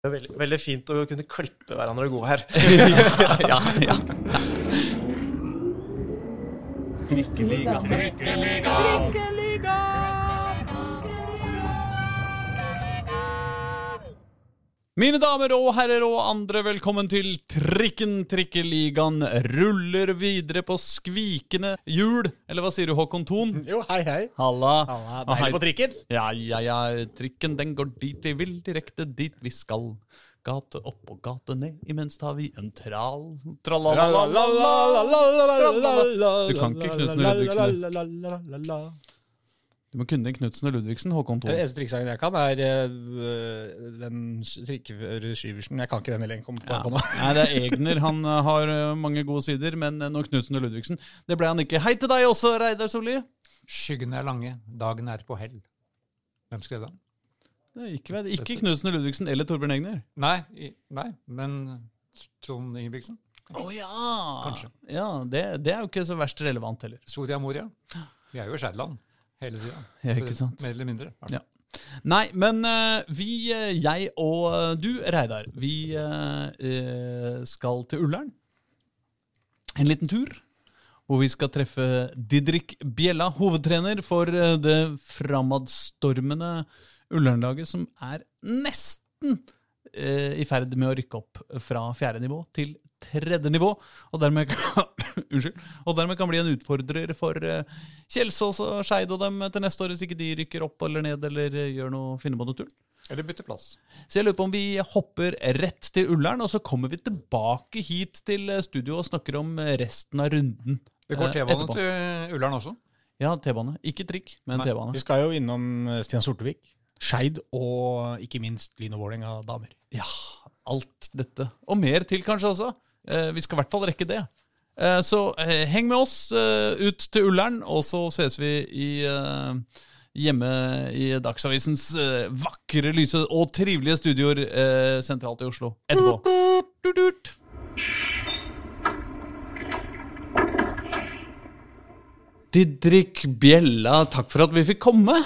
Det er veldig, veldig fint å kunne klippe hverandre gode her. ja, ja. Trikkeliga. Mine damer og herrer og andre, velkommen til Trikken Trikkeligaen ruller videre på skvikende hjul. Eller hva sier du, Håkon Thon? Jo, hei, hei. Halla. Halla, Deilig på trikken. Ja, ja, ja. Trikken den går dit vi vil, direkte dit vi skal. Gate opp og gate ned, imens tar vi en tral... Tralala. Du kan ikke Knutsen og Ludvigsen. Du må kunne Knutsen og Ludvigsen, Håkon Den Thon. eneste trikkesangen jeg kan, er øh, den trikkeførerskyversen. Jeg kan ikke den heller. Kom på, Ja. på nå. Nei, det er Egner. Han eh, har eh, mange gode sider, men eh, nå Knutsen og Ludvigsen Det ble han ikke. Hei til deg også, Reidar Solli. Skyggene er lange, dagen er på hell. Hvem skrev den? Det er Ikke, ikke Knutsen og Ludvigsen eller Torbjørn Egner. Nei, nei men Trond Ingebrigtsen? Å ja! Kanskje. Ja, det, det er jo ikke så verst relevant heller. Soria Moria? Vi er jo i Skjærland hele tida. Ja, ikke sant? Mer eller mindre. Ja. Nei, men eh, vi, eh, jeg og eh, du, Reidar, vi skal til Ullern. En liten tur. Hvor vi skal treffe Didrik Bjella, hovedtrener for det framadstormende Ullern-laget, som er nesten i ferd med å rykke opp fra fjerde nivå til tredje nivå. Og dermed unnskyld, og dermed kan bli en utfordrer for eh, Kjelsås og Skeid og dem til neste år, hvis ikke de rykker opp eller ned eller eh, gjør noe, finner på noe tull. Eller bytte plass. Så jeg lurer på om vi hopper rett til Ullern, og så kommer vi tilbake hit til eh, studio og snakker om resten av runden. Det går T-bane til Ullern også. Ja, T-bane. Ikke trikk, men T-bane. Vi skal jo innom Stian Sortevik, Skeid og ikke minst Lino og Vålerenga damer. Ja, alt dette. Og mer til kanskje også. Vi skal i hvert fall rekke det. Eh, så eh, heng med oss eh, ut til Ullern, og så ses vi i, hjemme i Dagsavisens vakre, lyse og trivelige studioer eh, sentralt i Oslo etterpå. Didrik Bjella, takk for at vi fikk komme.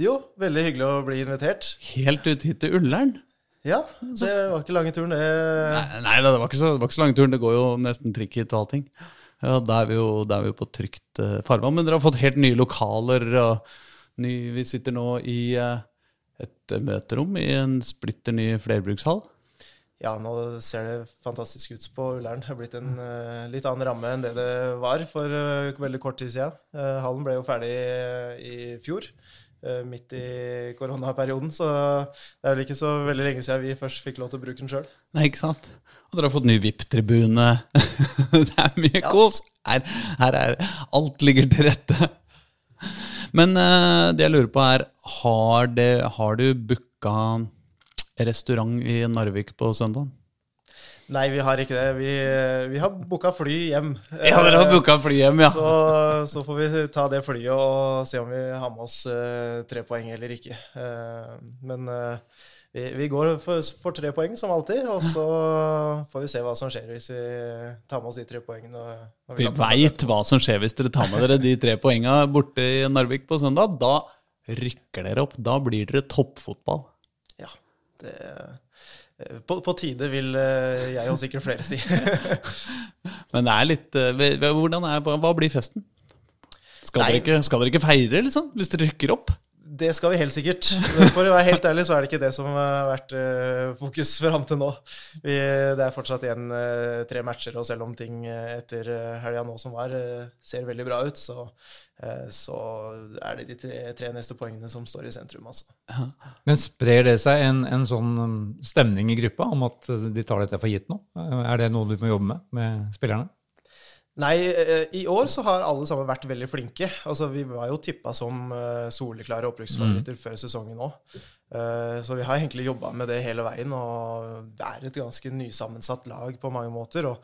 Jo, veldig hyggelig å bli invitert. Helt ut hit til Ullern. Ja, det var ikke lange turen, det. Nei, nei det, var ikke så, det var ikke så lange turen. Det går jo nesten trikk hit og allting. Ja, Da er vi jo, er vi på trygt uh, farvann. Men dere har fått helt nye lokaler. og ny, Vi sitter nå i uh, et møterom i en splitter ny flerbrukshall. Ja, nå ser det fantastisk ut på Ullern. Det har blitt en uh, litt annen ramme enn det det var for uh, veldig kort tid siden. Uh, hallen ble jo ferdig i fjor, midt i koronaperioden, så det er vel ikke så veldig lenge siden vi først fikk lov til å bruke den sjøl. Nei, ikke sant? Og dere har fått ny VIP-tribune. det er mye Ja. kos. Her, her er Alt ligger til rette. Men uh, det jeg lurer på, er Har, det, har du booka restaurant i Narvik på søndag? Nei, vi har ikke det. Vi, vi har booka fly hjem. Ja, dere har booka fly hjem, ja. Så, så får vi ta det flyet og se om vi har med oss eh, tre poeng eller ikke. Eh, men eh, vi, vi går for, for tre poeng som alltid, og så får vi se hva som skjer hvis vi tar med oss de tre poengene. når Vi vi veit hva som skjer hvis dere tar med dere de tre poenga borte i Narvik på søndag. Da rykker dere opp. Da blir dere toppfotball. Ja, det, på, på tide, vil eh, jeg og sikkert flere si. Men det er litt eh, er, hva blir festen? Skal dere, ikke, skal dere ikke feire, liksom? Hvis dere rykker opp? Det skal vi helt sikkert. For å være helt ærlig, så er det ikke det som har vært eh, fokus fram til nå. Vi, det er fortsatt igjen eh, tre matcher, og selv om ting uh, etter helga nå som var, eh, ser veldig bra ut, så, eh, så er det de tre, tre neste poengene som står i sentrum, altså. Men sprer det seg en, en sånn um, stemning i gruppa om at de tar dette for gitt nå? Er det noe du må jobbe med med spillerne? Nei, eh, i år så har alle sammen vært veldig flinke. Altså, vi var jo tippa som eh, soleklare opprykksfavoritter før sesongen òg. Så vi har egentlig jobba med det hele veien, og det er et ganske nysammensatt lag på mange måter. Og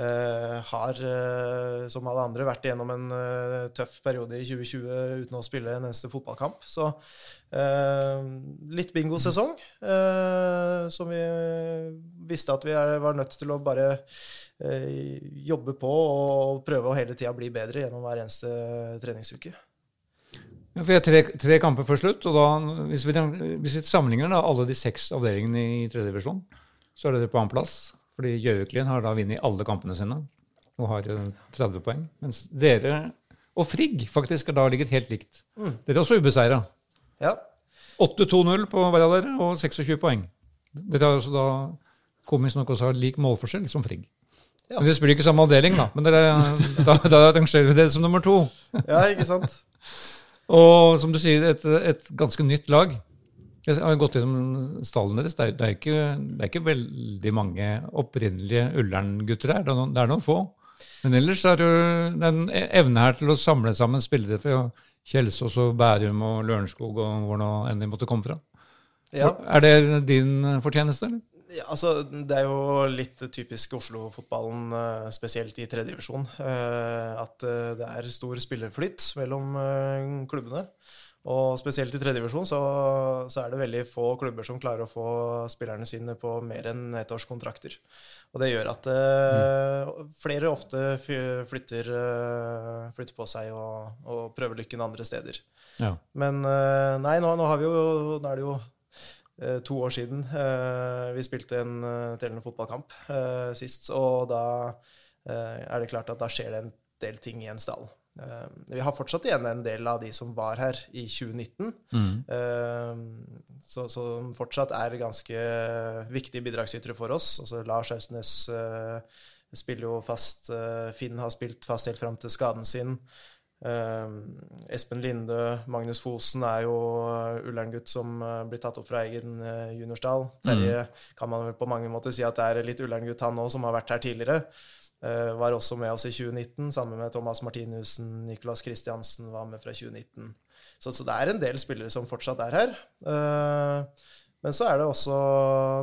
eh, har, eh, som alle andre, vært igjennom en eh, tøff periode i 2020 uten å spille en eneste fotballkamp. Så eh, litt bingosesong, eh, som vi visste at vi er, var nødt til å bare eh, jobbe på og prøve å hele tida bli bedre gjennom hver eneste treningsuke. Ja, for jeg har tre, tre kamper før slutt, og da, hvis vi, hvis vi sammenligner da, alle de seks avdelingene i tredje divisjon, så er dere på annenplass. Fordi Gjøviklien har da vunnet alle kampene sine og har eh, 30 poeng. Mens dere og Frigg faktisk har da ligget helt likt. Dere er også ubeseira. Ja. 8-2-0 på hver av dere og 26 poeng. Dere har også da komisk nok også har lik målforskjell som Frigg. Ja. Men Vi spiller ikke samme avdeling, da, men dere, da, da rangerer vi det som nummer to. ja, ikke sant? Og som du sier, et, et ganske nytt lag. Jeg har gått gjennom stallen deres. Det er, det, er ikke, det er ikke veldig mange opprinnelige Ullern-gutter her. Det er, noen, det er noen få. Men ellers er det en evne her til å samle sammen spillere fra Kjelsås og Bærum og Lørenskog og hvor nå enn de måtte komme fra. Ja. Er det din fortjeneste, eller? Ja, altså, Det er jo litt typisk Oslo-fotballen, eh, spesielt i tredjedivisjon, at eh, det er stor spillerflytt mellom eh, klubbene. Og spesielt i tredjedivisjon så, så er det veldig få klubber som klarer å få spillerne sine på mer enn ettårskontrakter. Og det gjør at mm. flere ofte flytter, eh, flytter på seg og, og prøver lykken andre steder. Ja. Men eh, nei, nå, nå har vi jo Nå er det jo eh, to år siden eh, vi spilte en uh, tellende fotballkamp eh, sist, og da eh, er det klart at da skjer det en del ting i en stall. Eh, vi har fortsatt igjen en del av de som var her i 2019, mm. så, som fortsatt er ganske viktige bidragsytere for oss. Altså Lars Austnes eh, spiller jo fast, eh, Finn har spilt fast helt fram til skaden sin. Eh, Espen Linde, Magnus Fosen er jo uh, Ullern-gutt som eh, blir tatt opp fra egen juniorsdal. juniorstall. Terje kan man vel på mange måter si at det er litt Ullern-gutt han òg, som har vært her tidligere. Eh, var også med oss i 2019, sammen med Thomas Martinussen. Nicolas Kristiansen var med fra 2019. Så, så det er en del spillere som fortsatt er her. Eh, men så er det også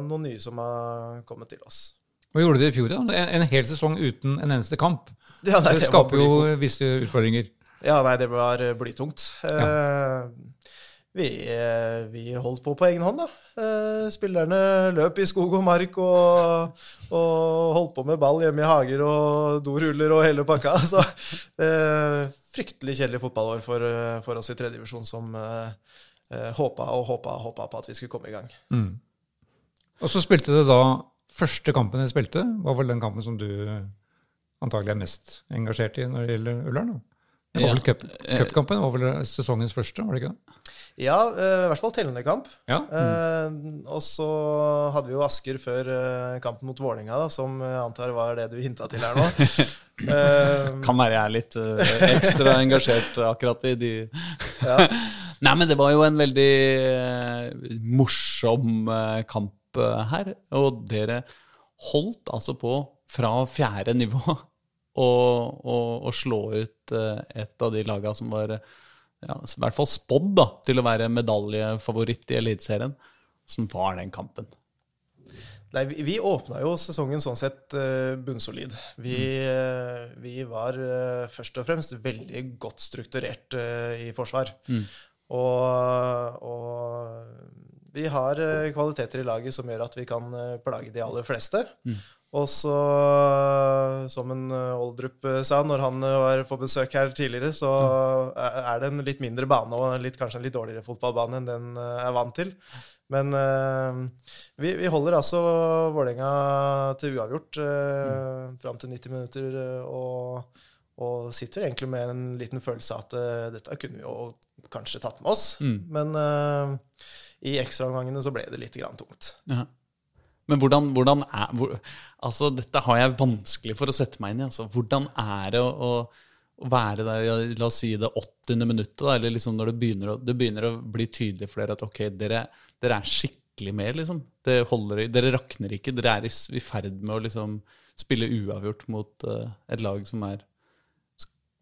noen nye som har kommet til oss. Hva gjorde dere i fjor? da? En, en hel sesong uten en eneste kamp. Ja, nei, Det det skaper jo visse utfordringer. Ja, nei, det var eh, blytungt. Ja. vi, eh, vi holdt på på egen hånd, da. Eh, spillerne løp i skog og mark og, og holdt på med ball hjemme i hager og doruller og hele pakka. Så eh, fryktelig kjedelig fotballår for, eh, for oss i tredjedivisjon som eh, eh, håpa og håpa og håpa på at vi skulle komme i gang. Mm. Og så spilte det da Første kampen dere spilte, var vel den kampen som du antagelig er mest engasjert i når det gjelder Ullern? Cup- Cupkampen var vel sesongens første, var det ikke det? Ja, eh, i hvert fall tellende kamp. Ja. Mm. og så hadde vi jo Asker før eh, kampen mot Vålinga, da, som jeg antar var det du hinta til her nå. Eh, Kan være jeg er litt eh, ekstra engasjert akkurat i de ja. Nei, men det var jo en veldig eh, morsom eh, kamp eh, her. Og dere holdt altså på fra fjerde nivå å og, og slå ut eh, et av de laga som var eh, ja, i hvert fall spådd da, til å være medaljefavoritt i Eliteserien, som var den kampen. Nei, vi, vi åpna jo sesongen sånn sett eh, bunnsolid. Vi, mm. vi var eh, først og fremst veldig godt strukturert eh, i forsvar. Og, og vi har eh, kvaliteter i laget som gjør at vi kan eh, plage de aller fleste. Og så, som en eh, Oldrup sa når han var på besøk her tidligere, så er er det en litt mindre bane og litt, kanskje en litt dårligere fotballbane enn den er vant til. Men vi, vi holder altså Vålerenga til uavgjort uh, fram til 90 minutter og, og sitter egentlig med en liten følelse av at uh, dette kunne vi jo kanskje tatt med oss. Men eh, i ekstraomgangene så ble det litt grann tungt. Ja. Men hvordan, hvordan er hvor, Altså, dette har jeg vanskelig for å sette meg inn i. Altså. Hvordan er det å, å, være der la oss si det 80. minuttet, da, eller liksom når det begynner, å, det begynner å bli tydelig for dere at ok, dere, dere er skikkelig med, liksom. Holder, dere rakner ikke. Dere er i, i ferd med å liksom spille uavgjort mot uh, et lag som er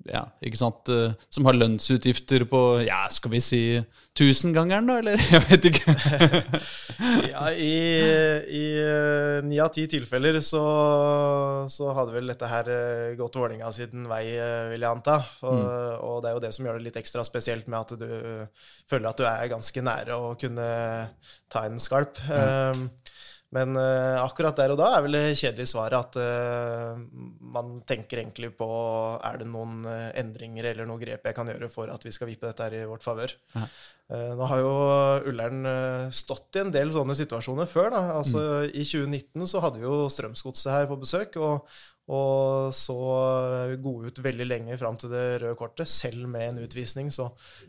ja, ikke sant, eh, som har lønnsutgifter på ja, skal vi si tusengangeren, da, eller? Jeg vet ikke. Ja, i, eh, ni av ti tilfeller så, så hadde vel dette her eh, gått ordninga siden vei, vil jeg anta. Og, og det er jo det som gjør det litt ekstra spesielt med at du føler at du er ganske nære å kunne ta en skalp. Um, Men uh, akkurat der og da er vel det kjedelige svaret at uh, man tenker egentlig på er det noen uh, endringer eller noe grep jeg kan gjøre for at vi skal vippe dette her i vårt favør. Nå har jo Ullern stått i en del sånne situasjoner før. da. Altså I 2019 så hadde vi jo Strømsgodset her på besøk, og, og så gode ut veldig lenge fram til det røde kortet. Selv med en utvisning så,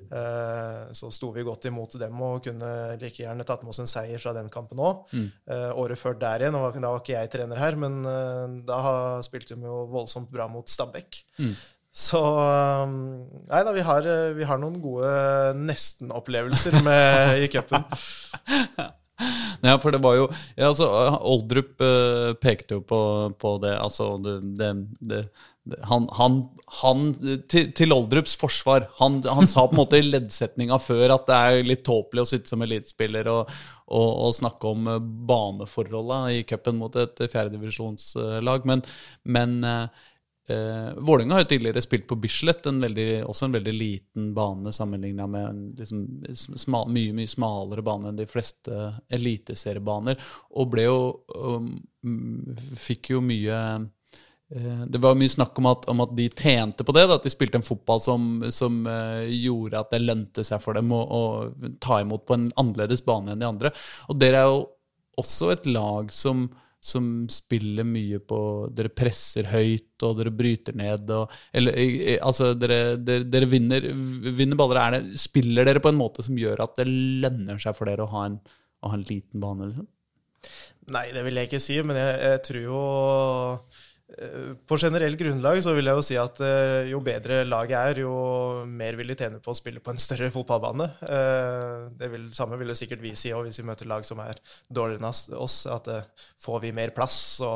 eh, så sto vi godt imot dem og kunne like gjerne tatt med oss en seier fra den kampen òg. Eh, året før der igjen, og da var ikke jeg trener her, men eh, da spilte vi jo voldsomt bra mot Stabæk. Så um, Nei da, vi har, eh, vi har noen gode nesten-opplevelser med i cupen. Ja, for det var jo ja, altså, Oldrup uh, pekte jo på, på det. Altså, det, det, det, han, han, han til, til Oldrups forsvar han, han sa på en måte i leddsetninga før at det er litt tåpelig å sitte som elitespiller og, og, og snakke om eh, baneforholda i cupen mot et fjerdedivisjonslag, men, men eh, Vålerenga har jo tidligere spilt på Bislett, en veldig, også en veldig liten bane sammenligna med en liksom, smal, mye mye smalere bane enn de fleste eliteseriebaner. Og ble jo um, Fikk jo mye eh, det var mye snakk om at, om at de tjente på det, at de spilte en fotball som, som eh, gjorde at det lønte seg for dem å, å ta imot på en annerledes bane enn de andre. Og dere er jo også et lag som, som spiller mye på Dere presser høyt, og dere bryter ned. Og, eller, altså, dere, dere, dere vinner, vinner baller. Er det, spiller dere på en måte som gjør at det lønner seg for dere å ha en, å ha en liten bane? Liksom? Nei, det vil jeg ikke si, men jeg, jeg tror jo På generelt grunnlag så vil jeg jo si at eh, jo bedre laget er, jo mer vil de tjene på å spille på en større fotballbane. Eh, Det vil, samme vil det sikkert vi si òg hvis vi møter lag som er dårligere enn oss-. At eh, får vi mer plass, så,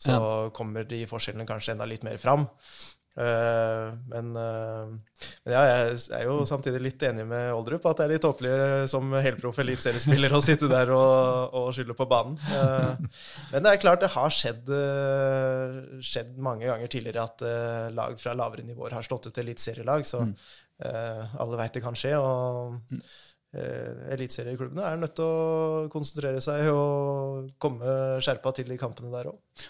så kommer de forskjellene kanskje enda litt mer fram. Eh, men, eh, men ja, jeg er jo samtidig litt enig med Oldrup at det er litt tåpelig som helproff eliteseriespiller å sitte der og, og skylde på banen. Eh, men det er klart det har skjedd, skjedd mange ganger tidligere at lag fra lavere nivåer har slått ut eliteserielag, så eh, alle veit det kan skje. og eh, Eliteserieklubbene er nødt til å konsentrere seg og komme skjerpa til i kampene der òg.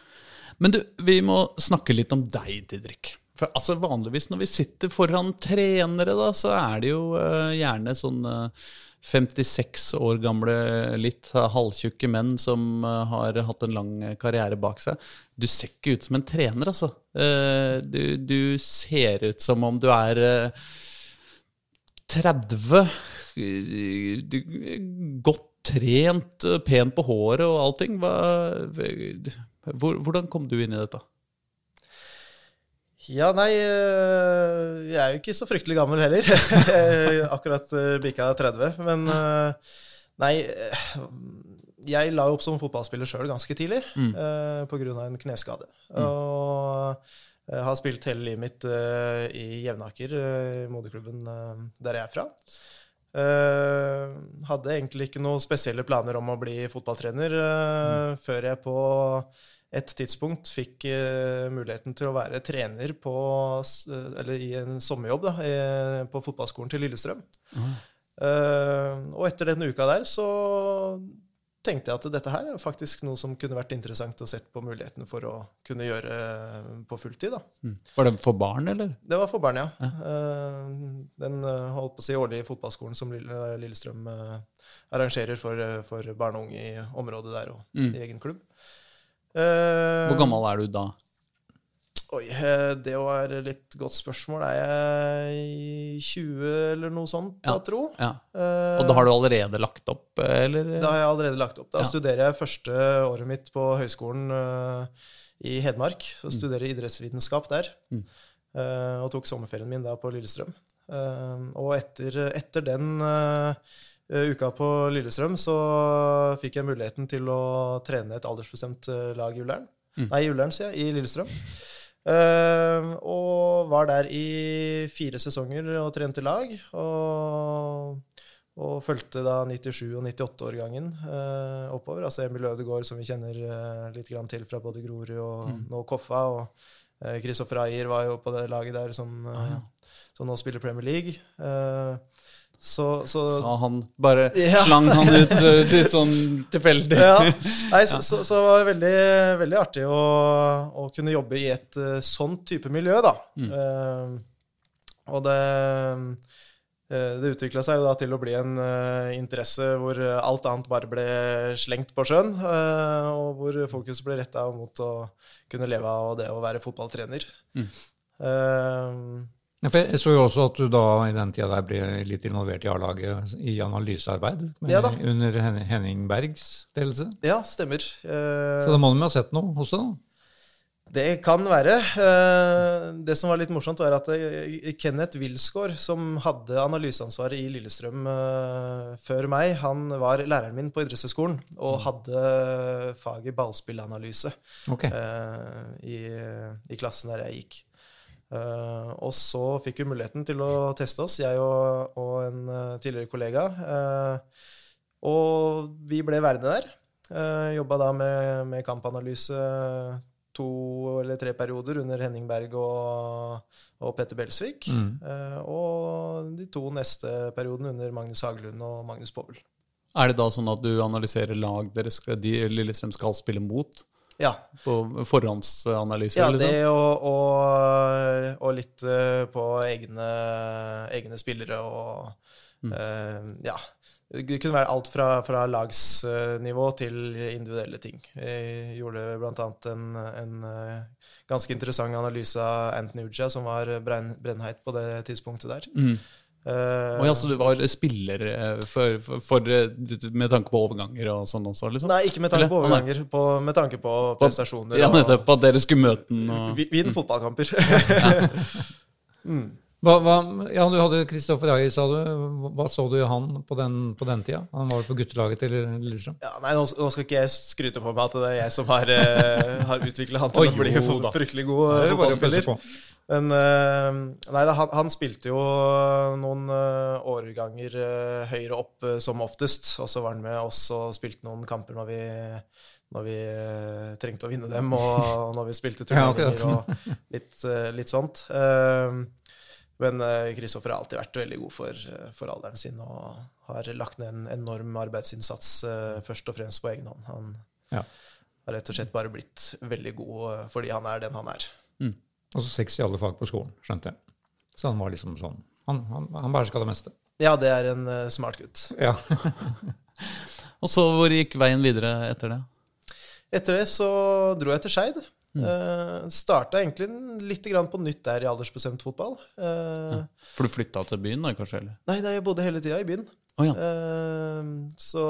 Men du, vi må snakke litt om deg, Didrik. For altså Vanligvis når vi sitter foran trenere, da, så er det jo uh, gjerne sånn uh, 56 år gamle, litt halvtjukke menn som eh, har hatt en lang karriere bak seg. Du ser ikke ut som en trener, altså. Eh, du, du ser ut som om du er eh, 30. eh, Du, godt trent, eh, pen på håret og allting. Hvordan kom du inn i dette? Ja, nei, øh, jeg er jo ikke så fryktelig gammel heller. Akkurat øh, bikka 30. Men øh, nei, jeg la opp som fotballspiller sjøl ganske tidlig Mm. pga. en kneskade. Og jeg har spilt hele livet mitt i Jevnaker, moderklubben der jeg er fra. Eh, hadde egentlig ikke noen spesielle planer om å bli fotballtrener mm. før jeg på et tidspunkt fikk eh, muligheten til å være trener på, eh, eller i en sommerjobb da, på fotballskolen til Lillestrøm. Eh, og etter den uka der så tenkte jeg at dette her er faktisk noe som kunne vært interessant å sett på muligheten for å kunne gjøre på fulltid. da. Var det for barn, eller? Det var for barn, ja. Eh, Den holdt på å si årlige fotballskolen som Lille- Lillestrøm arrangerer for, for barn og unge i området der og Mm. i egen klubb. Eh, Hvor gammel er du da? Oi, eh, det var et litt godt spørsmål. Er jeg 20 eller noe sånt, Ja. da, tro? Ja. Eh, Og da har du allerede lagt opp, eller? Da har jeg allerede lagt opp. Da Ja. studerer jeg første året mitt på høyskolen i Hedmark. Så studerer jeg idrettsvitenskap der. Mm. Og tok sommerferien min da på Lillestrøm. Og etter, etter den uka på Lillestrøm så fikk jeg muligheten til å trene et aldersbestemt eh, lag i Ullern. Mm. Nei, i Ullern, sier jeg. I Lillestrøm. Uh, og var der i fire sesonger og trente lag. Og og fulgte da 97- og 98-årgangen uh, oppover. Altså Emil Ødegaard, som vi kjenner uh, litt til fra både Grorud og nå Koffa. Og eh, Kristoffer Ayer var jo på det laget der som, eh, som nå spiller Premier League. Eh, Så, så Sa han. Bare Ja. slang han ut eh, litt sånn tilfeldig. ja. Nei, så, så, så det var veldig, veldig artig å, å kunne jobbe i et uh, sånt type miljø, da. Eh, og det eh, det utvikla seg jo da til å bli en uh, interesse hvor eh, alt annet bare ble slengt på sjøen, uh, og hvor fokuset ble retta mot å kunne leve av det å være fotballtrener. Mm. For jeg så jo også at du da i den tida der ble litt involvert i A-laget i analysearbeid med, Ja under Henning Bergs ledelse. ja, stemmer. Uh, Så da må du ha sett noe hos deg, da? Det kan være. Uh, Det som var litt morsomt, var at eh, Kenneth Wilsgård, som hadde analyseansvaret i Lillestrøm før meg, han var læreren min på idrettshøyskolen og hadde faget ballspillanalyse okay. i, i klassen der jeg gikk. Eh, og så fikk vi muligheten til å teste oss, jeg og, og en eh, tidligere kollega. Uh, og vi ble værende der. Uh, Jobba da med, med kampanalyse to eller tre perioder under Henning Berg og, og Petter Belsvik. Mm. Uh, og de to neste periodene under Magnus Hagelund og Magnus Povel. Er det da sånn at du analyserer lag dere skal, de Lillestrøm skal spille mot? Ja, På forhåndsanalyse? ja eller det sånn? og, og, og litt eh, på egne, egne spillere og eh, Ja. Det kunne være alt fra, fra lagsnivå til individuelle ting. Jeg gjorde bl.a. En, en eh, ganske interessant analyse av Anthony Uja, som var brennheit på det tidspunktet der. Mm. Å ja, så du var spiller eh, for, for, for, eh, med tanke på overganger og sånn også, liksom? Nei, ikke med tanke på overganger, på, med tanke på prestasjoner. Ja, nettopp. At dere skulle møte den og Vi- Vinn fotballkamper. Hva, hva, ja, du hadde Kristoffer Ayer, sa du. Hva så du i han på den, på den tida? Han var jo på guttelaget til Lillestrøm. Ja, nei, nå, nå skal ikke jeg skryte på meg at det er jeg som har, uh, har utvikla han til å bli jo fryktelig god eh, er fotballspiller. Men eh, nei, da, han, han spilte jo noen eh, årganger eh, høyere opp eh, som oftest. Og så var han med oss og spilte noen kamper når vi, når vi eh, trengte å vinne dem, og, når vi spilte turneringer og litt, eh, litt sånt. Eh, men eh, Kristoffer har alltid vært veldig god for, eh, for alderen sin og har lagt ned en enorm arbeidsinnsats eh, først og fremst på egen hånd. Han Ja. har rett og slett bare blitt veldig god eh, fordi han er den han er. Og så seks i alle fag på skolen, skjønte jeg. Så han var liksom sånn Han, han, han beherska det meste. Ja, det er en eh, smart gutt. Ja. Og så hvor gikk veien videre etter det? Etter det så dro jeg til Skeid. Uh, Starta egentlig litt grann på nytt der i aldersbestemt fotball. Eh, For du flytta til byen, da, kanskje? eller? Nei, nei, jeg bodde hele tida i byen. Oh, ja. uh, så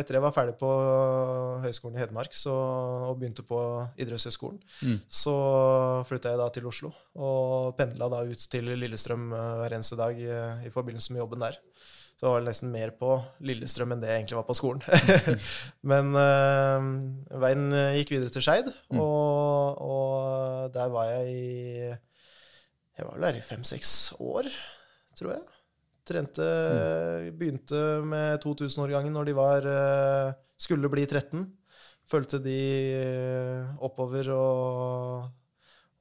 etter jeg var ferdig på Høgskolen i Hedmark så, og begynte på idrettshøyskolen, Mm. så flytta jeg da til Oslo og pendla da ut til Lillestrøm eh, hver eneste dag i, i forbindelse med jobben der. Så det var nesten mer på Lillestrøm enn det jeg egentlig var på skolen. Men eh, veien gikk videre til Skeid, og, og der var jeg i Jeg var vel der i fem-seks år, tror jeg. Trente Begynte med 2000-årgangen når de var eh, skulle bli 13. Fulgte de eh, oppover og,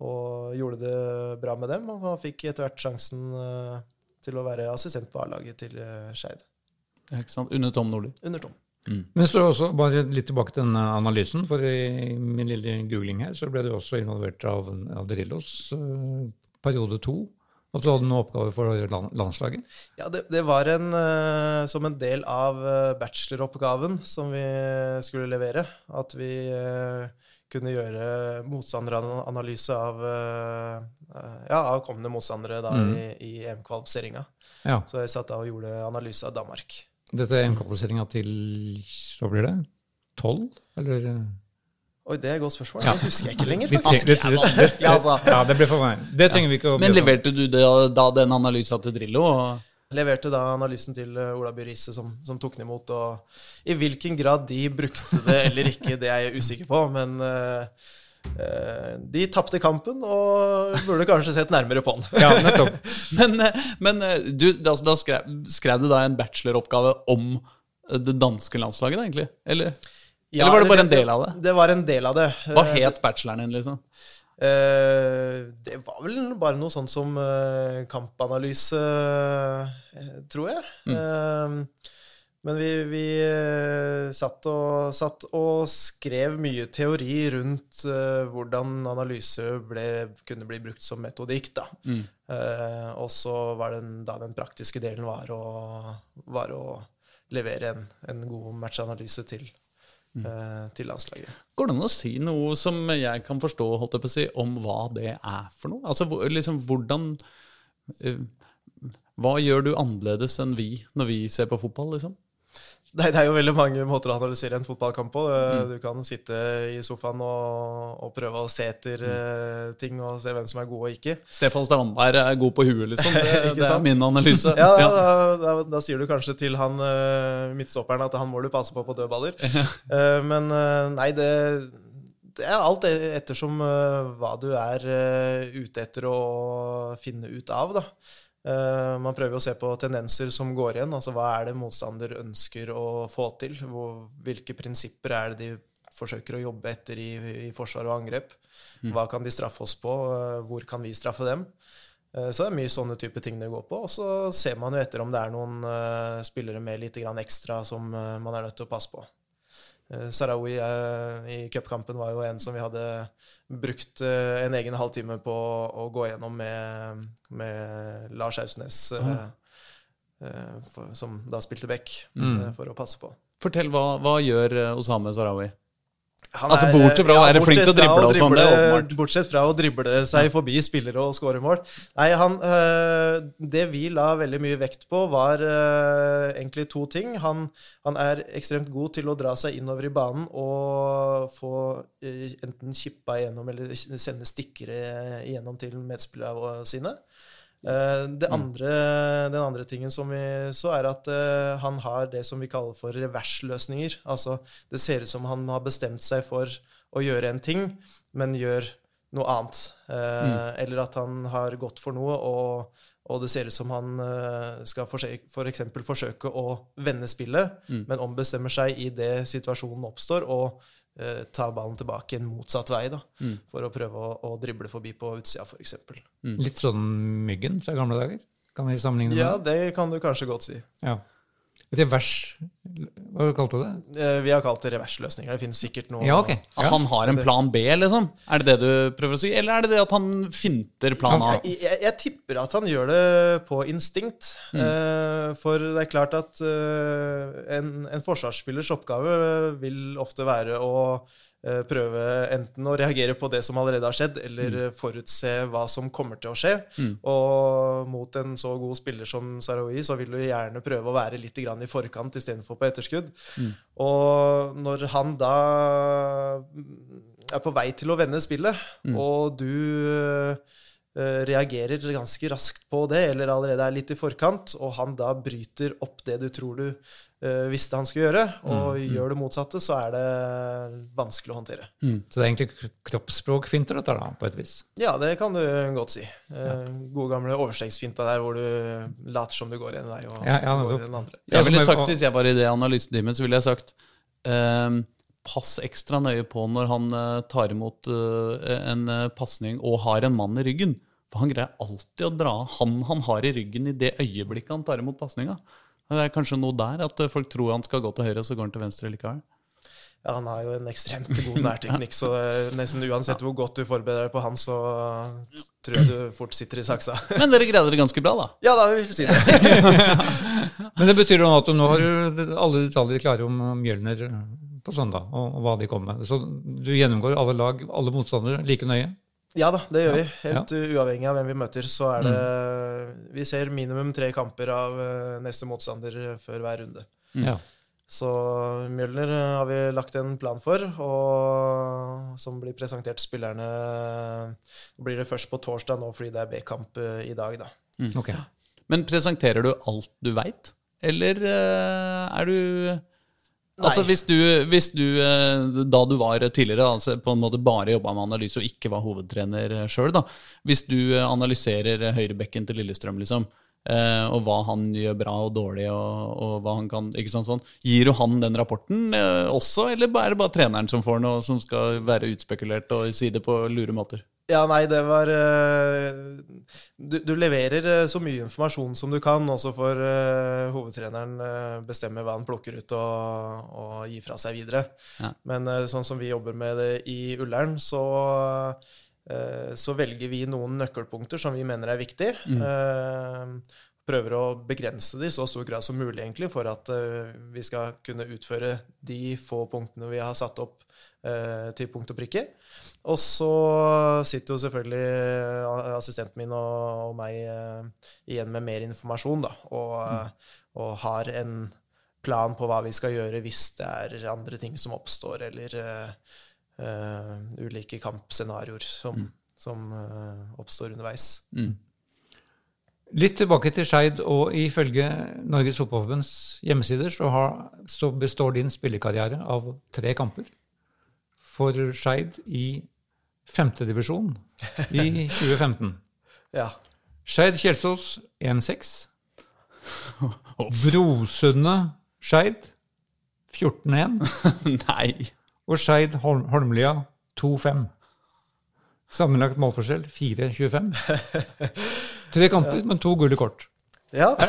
og gjorde det bra med dem. Og fikk etter hvert sjansen eh, til å være assistent på A-laget til eh, Skeid. Ja, Ikke sant? Under Tom Nordli. Under Tom. Men så også bare litt tilbake til denne analysen, for i min lille googling her så ble du også involvert av, Adrillos Drillos eh, periode to. At du hadde noen oppgaver for land, landslaget. Ja, det, det var en, eh, som en del av eh, bacheloroppgaven som vi skulle levere. At vi eh, kunne gjøre motstanderanalyse av, eh, ja, av kommende motstandere da, Mm. i, i EM-kvalifiseringa. Ja. Så jeg satt da og gjorde analyse av Danmark. Dette er innkvalifiseringa til hva blir det? Tolv? Eller? Oi, det er et godt spørsmål. Ja. Det husker jeg ikke lenger. Faktisk. trenger- det- det- det- altså. Ja, det ble for meg. Det trenger vi ikke å Men leverte du det, da den analysen til Drillo? og- Leverte da analysen til eh, Ola By Riise, som, som tok den imot. Og i hvilken grad de brukte det eller ikke, det er jeg usikker på. Men eh, de tapte kampen og burde kanskje sett nærmere på den. Ja, nettopp. Men, men du, da, da skrev, skrev du da en bacheloroppgave om det danske landslaget, da, egentlig? Eller, Ja, eller var det bare en del av det? Det var en del av det. Hva het bacheloren din, liksom? Eh, det var vel bare noe sånt som eh, kampanalyse, eh, tror jeg. Eh, men vi, vi satt, og, satt og skrev mye teori rundt hvordan analyse ble, kunne bli brukt som metodikk. Da. Eh, og så var den, da den praktiske delen var å, var å levere en, en god matchanalyse til, til landslaget. Går det an å si noe som jeg kan forstå, holdt jeg på å si, om hva det er for noe? Altså, liksom, hvordan eh, Hva gjør du annerledes enn vi når vi ser på fotball, liksom? Det er jo veldig mange måter å analysere en fotballkamp på. Du kan sitte i sofaen og, og prøve å se etter mm. ting og se hvem som er gode og ikke. Stefan Strandberg er god på huet, liksom. Det, det er min analyse. Ja, da, da, da, da sier du kanskje til han eh, midtstopperen at han må du passe på på dødballer. Eh, men eh, nei, det, det er alt e- ettersom eh, hva du er eh, ute etter å finne ut av, da. Eh, man prøver å se på tendenser som går igjen. altså Hva er det motstander ønsker å få til? Hvilke prinsipper er det de forsøker å jobbe etter i, i forsvar og angrep? Hva kan de straffe oss på? Eh, Hvor kan vi straffe dem? Eh, Så det er mye sånne type ting det går på. Og så ser man jo etter om det er noen spillere med litt grann ekstra som man er nødt til å passe på. Eh, Sarawi eh, i cupkampen var jo en som vi hadde brukt eh, en egen halvtime på å gå gjennom med, med Lars Hausnes, eh, eh, som da spilte back, eh, for å passe på. Fortell, hva, hva gjør Osame Sarawi? Han Altså, bortsett fra å være flink til å drible og sånn, drible-. Bortsett fra å drible seg forbi spillere og skåre mål. Nei, han øh, Det vi la veldig mye vekt på, var øh, egentlig to ting. Han, han er ekstremt god til å dra seg innover i banen og få øh, enten kippa igjennom eller sende stikkere igjennom til medspillerne sine. Eh, Det andre, den andre tingen som vi så, er at eh, han har det som vi kaller for reversløsninger. Altså, det ser ut som han har bestemt seg for å gjøre en ting, men gjør noe annet. Eh, Eller at han har gått for noe, og, og det ser ut som han skal f.eks. for forsøke å vende spillet, men ombestemmer seg i det situasjonen oppstår, og eh, ta ballen tilbake en motsatt vei, da, for å prøve å, å drible forbi på utsida, f.eks. Litt sånn Myggen fra gamle dager? Kan vi sammenligne Ja, med det? det kan du kanskje godt si. Ja. Revers Hva kalte du det? Eh, Vi har kalt det reversløsninger. Det finnes sikkert noe Ja, okay. At han har en plan B, liksom? Er det det du prøver å si? Eller er det det at han finter plan A? Jeg, jeg, jeg tipper at han gjør det på instinkt. Mm. for det er klart at eh, en, en forsvarsspillers oppgave vil ofte være å eh, prøve enten å reagere på det som allerede har skjedd, eller mm. forutse hva som kommer til å skje. Og mot en så god spiller som Sarawi, så vil du gjerne prøve å være litt grann i forkant istedenfor på etterskudd. Og når han da er på vei til å vende spillet, og du eh, reagerer ganske raskt på det, eller allerede er litt i forkant, og han da bryter opp det du tror du uh, visste han skulle gjøre, og gjør det motsatte, så er det vanskelig å håndtere. Så det er egentlig kroppsspråkfinter dette, da, på et vis. Ja, det kan du godt si. Eh, Gode gamle overstegsfinta der hvor du later som du går en vei og Ja, ja, går en andre. Jeg ville sagt, Hvis jeg var i det analysetimen, så ville jeg sagt um, Pass ekstra nøye på når han eh, tar imot eh, en uh, pasning og har en mann i ryggen. For han greier alltid å dra av han han har i ryggen i det øyeblikket han tar imot pasninga. Det er kanskje noe der at folk tror han skal gå til høyre, og så går han til venstre likevel. Ja, han har jo en ekstremt god nærteknikk, så eh, nesten uansett hvor godt du forbereder deg på han, så tror jeg du fort sitter i saksa. Men dere greide det ganske bra, da. Ja, da vil vi si det. Men det betyr jo at nå har du alle detaljer klare om Mjølner på søndag, og, og hva de kommer med. Så du gjennomgår alle lag, alle motstandere, like nøye? Ja da, det gjør vi. Helt ja. uavhengig av hvem vi møter, så er det Vi ser minimum tre kamper av uh, neste motstander før hver runde. Ja. Så Mjølner har vi lagt en plan for, og som blir presentert spillerne Blir det først på torsdag nå fordi det er B-kamp i dag, da. Ok. Men presenterer du alt du veit, eller eh, er du Altså hvis du, hvis du eh, da du var tidligere, altså på en måte bare jobba med analyse og ikke var hovedtrener sjøl, hvis du eh, analyserer høyrebekken til Lillestrøm, liksom, eh, og hva han gjør bra og dårlig, og, og hva han kan ikke sant, sånn, Gir du han den rapporten også, eller er det bare treneren som får noe som skal være utspekulert og si det på lure måter? Ja, nei, det var eh, du, du leverer eh, så mye informasjon som du kan, og så får uh, hovedtreneren bestemme hva han plukker ut og, og gi fra seg videre. Ja. Men uh, sånn som vi jobber med det i Ullern, så, uh, så velger vi noen nøkkelpunkter som vi mener er viktige. Eh, prøver å begrense det i så stor grad som mulig, egentlig, for at vi skal kunne utføre de få punktene vi har satt opp til punkt og prikke. Og så sitter jo selvfølgelig eh, assistenten min og, og meg eh, igjen med mer informasjon, da, og, mm. og har en plan på hva vi skal gjøre hvis det er andre ting som oppstår, eller uh, uh, ulike kampscenarioer som, som uh, oppstår underveis. Mm. Litt tilbake til Skeid, og ifølge Norges Fotballforbunds hjemmesider så, har, så består din spillekarriere av tre kamper for Skeid i femtedivisjon i 2015. Ja. Skeid Kjelsås 1-6. Brosundet Skeid 14-1. Nei. Og Skeid Holm Holmlia 2-5. Sammenlagt målforskjell 4-25. Tre kamper, men to gule kort. Ja.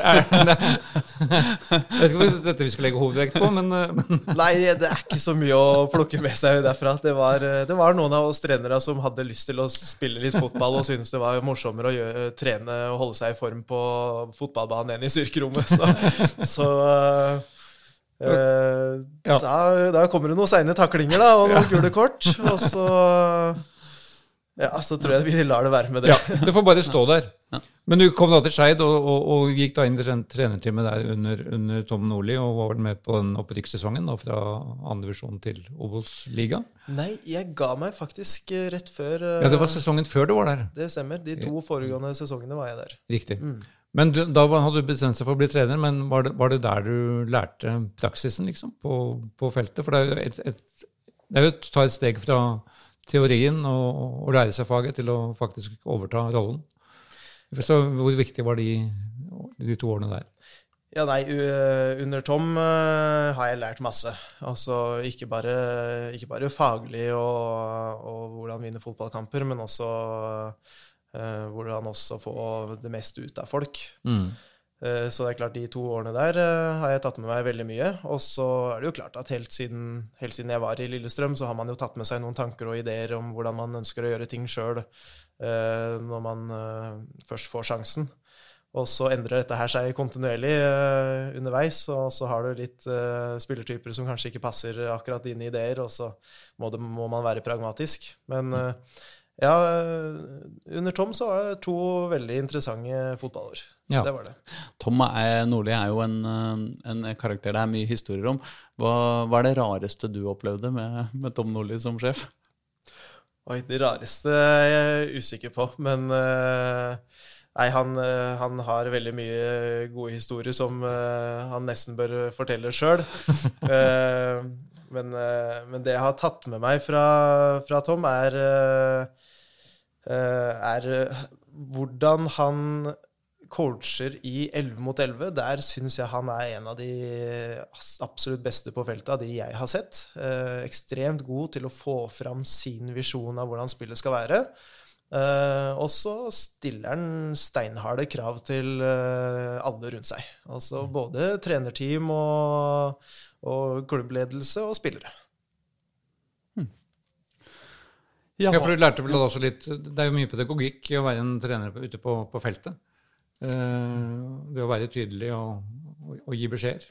Jeg vet ikke om det dette vi skal legge hovedvekt på, men, eh, men Nei, det er ikke så mye å plukke med seg derfra. Det var, det var noen av oss trenere som hadde lyst til å spille litt fotball og syntes det var morsommere å gjøre, trene og holde seg i form på fotballbanen enn i styrkerommet. Så, så øh, Ja. da, da kommer det noen seine taklinger da, og noen gule kort. Og så ja, så tror jeg vi lar det være med det. ja, det får bare stå der. Men du kom da til Skeid og, og, og gikk da inn i tren- trenerteamet der under, under Tom Nordli og var vel med på den opprykkssesongen da, fra andredivisjon til Obos-liga. Nei, jeg ga meg faktisk eh, rett før eh, Ja, det var sesongen før du var der. det stemmer. De to foregående sesongene var jeg der. Riktig. Men du, da hadde du bestemt seg for å bli trener, men var det, var det der du lærte praksisen, liksom, på, på feltet? For det er et, et, det er jo å ta et steg fra teorien og, og lære seg faget til å faktisk overta rollen. Så hvor viktig var de, de to årene der? Ja, nei, under Tom eh, har jeg lært masse. Altså ikke bare, ikke bare faglig og, og hvordan vinne fotballkamper, men også uh, hvordan også få det meste ut av folk. Eh, Så det er klart, de to årene der uh, har jeg tatt med meg veldig mye. Og så er det jo klart at helt siden, helt siden jeg var i Lillestrøm, så har man jo tatt med seg noen tanker og ideer om hvordan man ønsker å gjøre ting sjøl når man eh, først får sjansen. Og så endrer dette her seg kontinuerlig eh, underveis, og så har du litt eh, spillertyper som kanskje ikke passer akkurat dine ideer, og så må, det, må man være pragmatisk. Men eh, ja, eh, under Tom så var det to veldig interessante fotballår. Ja. Det var det. Tom er, Nordli er jo en, eh, en karakter det er mye historier om. Hva, hva er det rareste du opplevde med, med Tom Nordli som sjef? Oi, det rareste er jeg usikker på, men eh, Nei, han, eh, han har veldig mye gode historier som eh, han nesten bør fortelle sjøl. men, men det jeg har tatt med meg fra, fra Tom, er, er hvordan han coacher i 11 mot 11. Der syns jeg han er en av de absolutt beste på feltet av de jeg har sett. Eh, ekstremt god til å få fram sin visjon av hvordan spillet skal være. Eh, og så stiller han steinharde krav til eh, alle rundt seg. Altså både trenerteam og, og klubbledelse og spillere. Ja, for du lærte vel også litt Det er jo mye pedagogikk i å være en trener ute på, på feltet. Eh, det å være tydelig og, og, og gi beskjeder.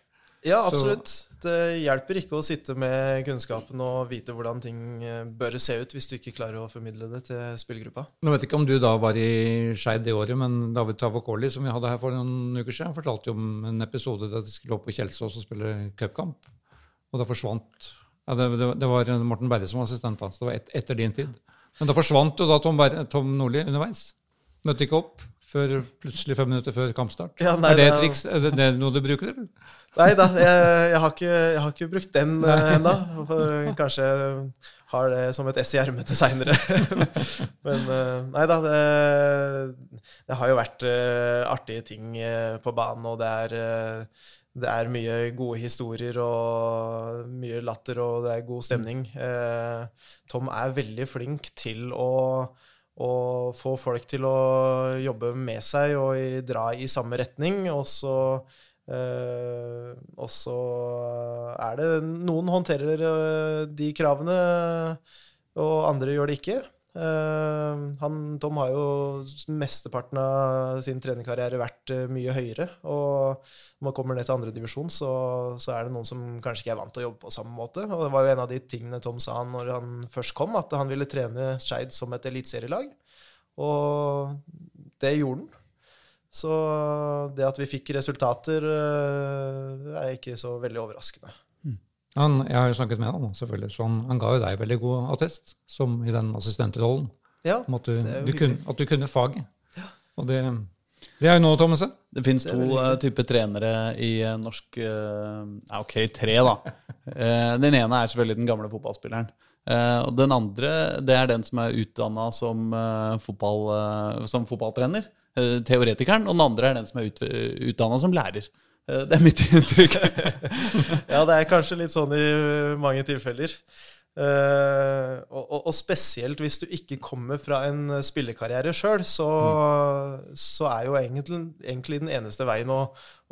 Ja, Så- absolutt. Det hjelper ikke å sitte med kunnskapen og vite hvordan ting eh, bør se ut, hvis du ikke klarer å formidle det til spillergruppa. Nå vet jeg ikke om du da var i Skeid det året, men David Tavokoli, som vi hadde her for noen uker siden, fortalte jo om en episode der de skulle opp på Kjelsås og spille cupkamp. Og da forsvant ja, det, det, det var Morten Berre som var assistent hans. Det var et, etter din tid. Men da forsvant jo da Tom, Berre, Tom Nordli underveis. Møtte ikke opp før plutselig fem minutter før kampstart. Ja, nei, er det et triks? Er det, det er noe du bruker, eller? Nei da, jeg, jeg, har ikke, jeg har ikke brukt den uh, ennå. Kanskje har det som et ess i ermet til seinere. Men eh, nei da, det, det har jo vært eh, artige ting eh, på banen, og det er, eh, det er mye gode historier og mye latter, og det er god stemning. Eh, Tom er veldig flink til å og få folk til å jobbe med seg og i, dra i samme retning. Og så, eh, og så er det Noen håndterer eh, de kravene, og andre gjør det ikke. Eh, han, Tom har jo mesteparten av sin trenerkarriere vært eh, mye høyere. Og når man kommer ned til andredivisjon, så, så er det noen som kanskje ikke er vant til å jobbe på samme måte. Og det var jo en av de tingene Tom sa når han først kom, at han ville trene Skeid som et eliteserielag. Og det gjorde han. Så det at vi fikk resultater, eh, er ikke så veldig overraskende. Han, jeg har jo snakket med han, selvfølgelig, så han, han ga jo deg veldig god attest som i den assistentrollen. Ja, at du, kunne, at du kunne faget. Og det, det er jo nå, Thommessen. Det fins to veldig eh, typer trenere i eh, norsk uh, Ok, tre, da. Eh, den ene er selvfølgelig den gamle fotballspilleren. Eh, og den andre det er den som er utdanna som, fotball, som fotballtrener. teoretikeren. Og den andre er den som er ut, utdanna som lærer. Eh, det er mitt inntrykk. Ja, det er kanskje litt sånn i mange tilfeller. Eh, og, og, spesielt hvis du ikke kommer fra en spillekarriere sjøl, så, så er jo egentlig, egentlig den eneste veien å,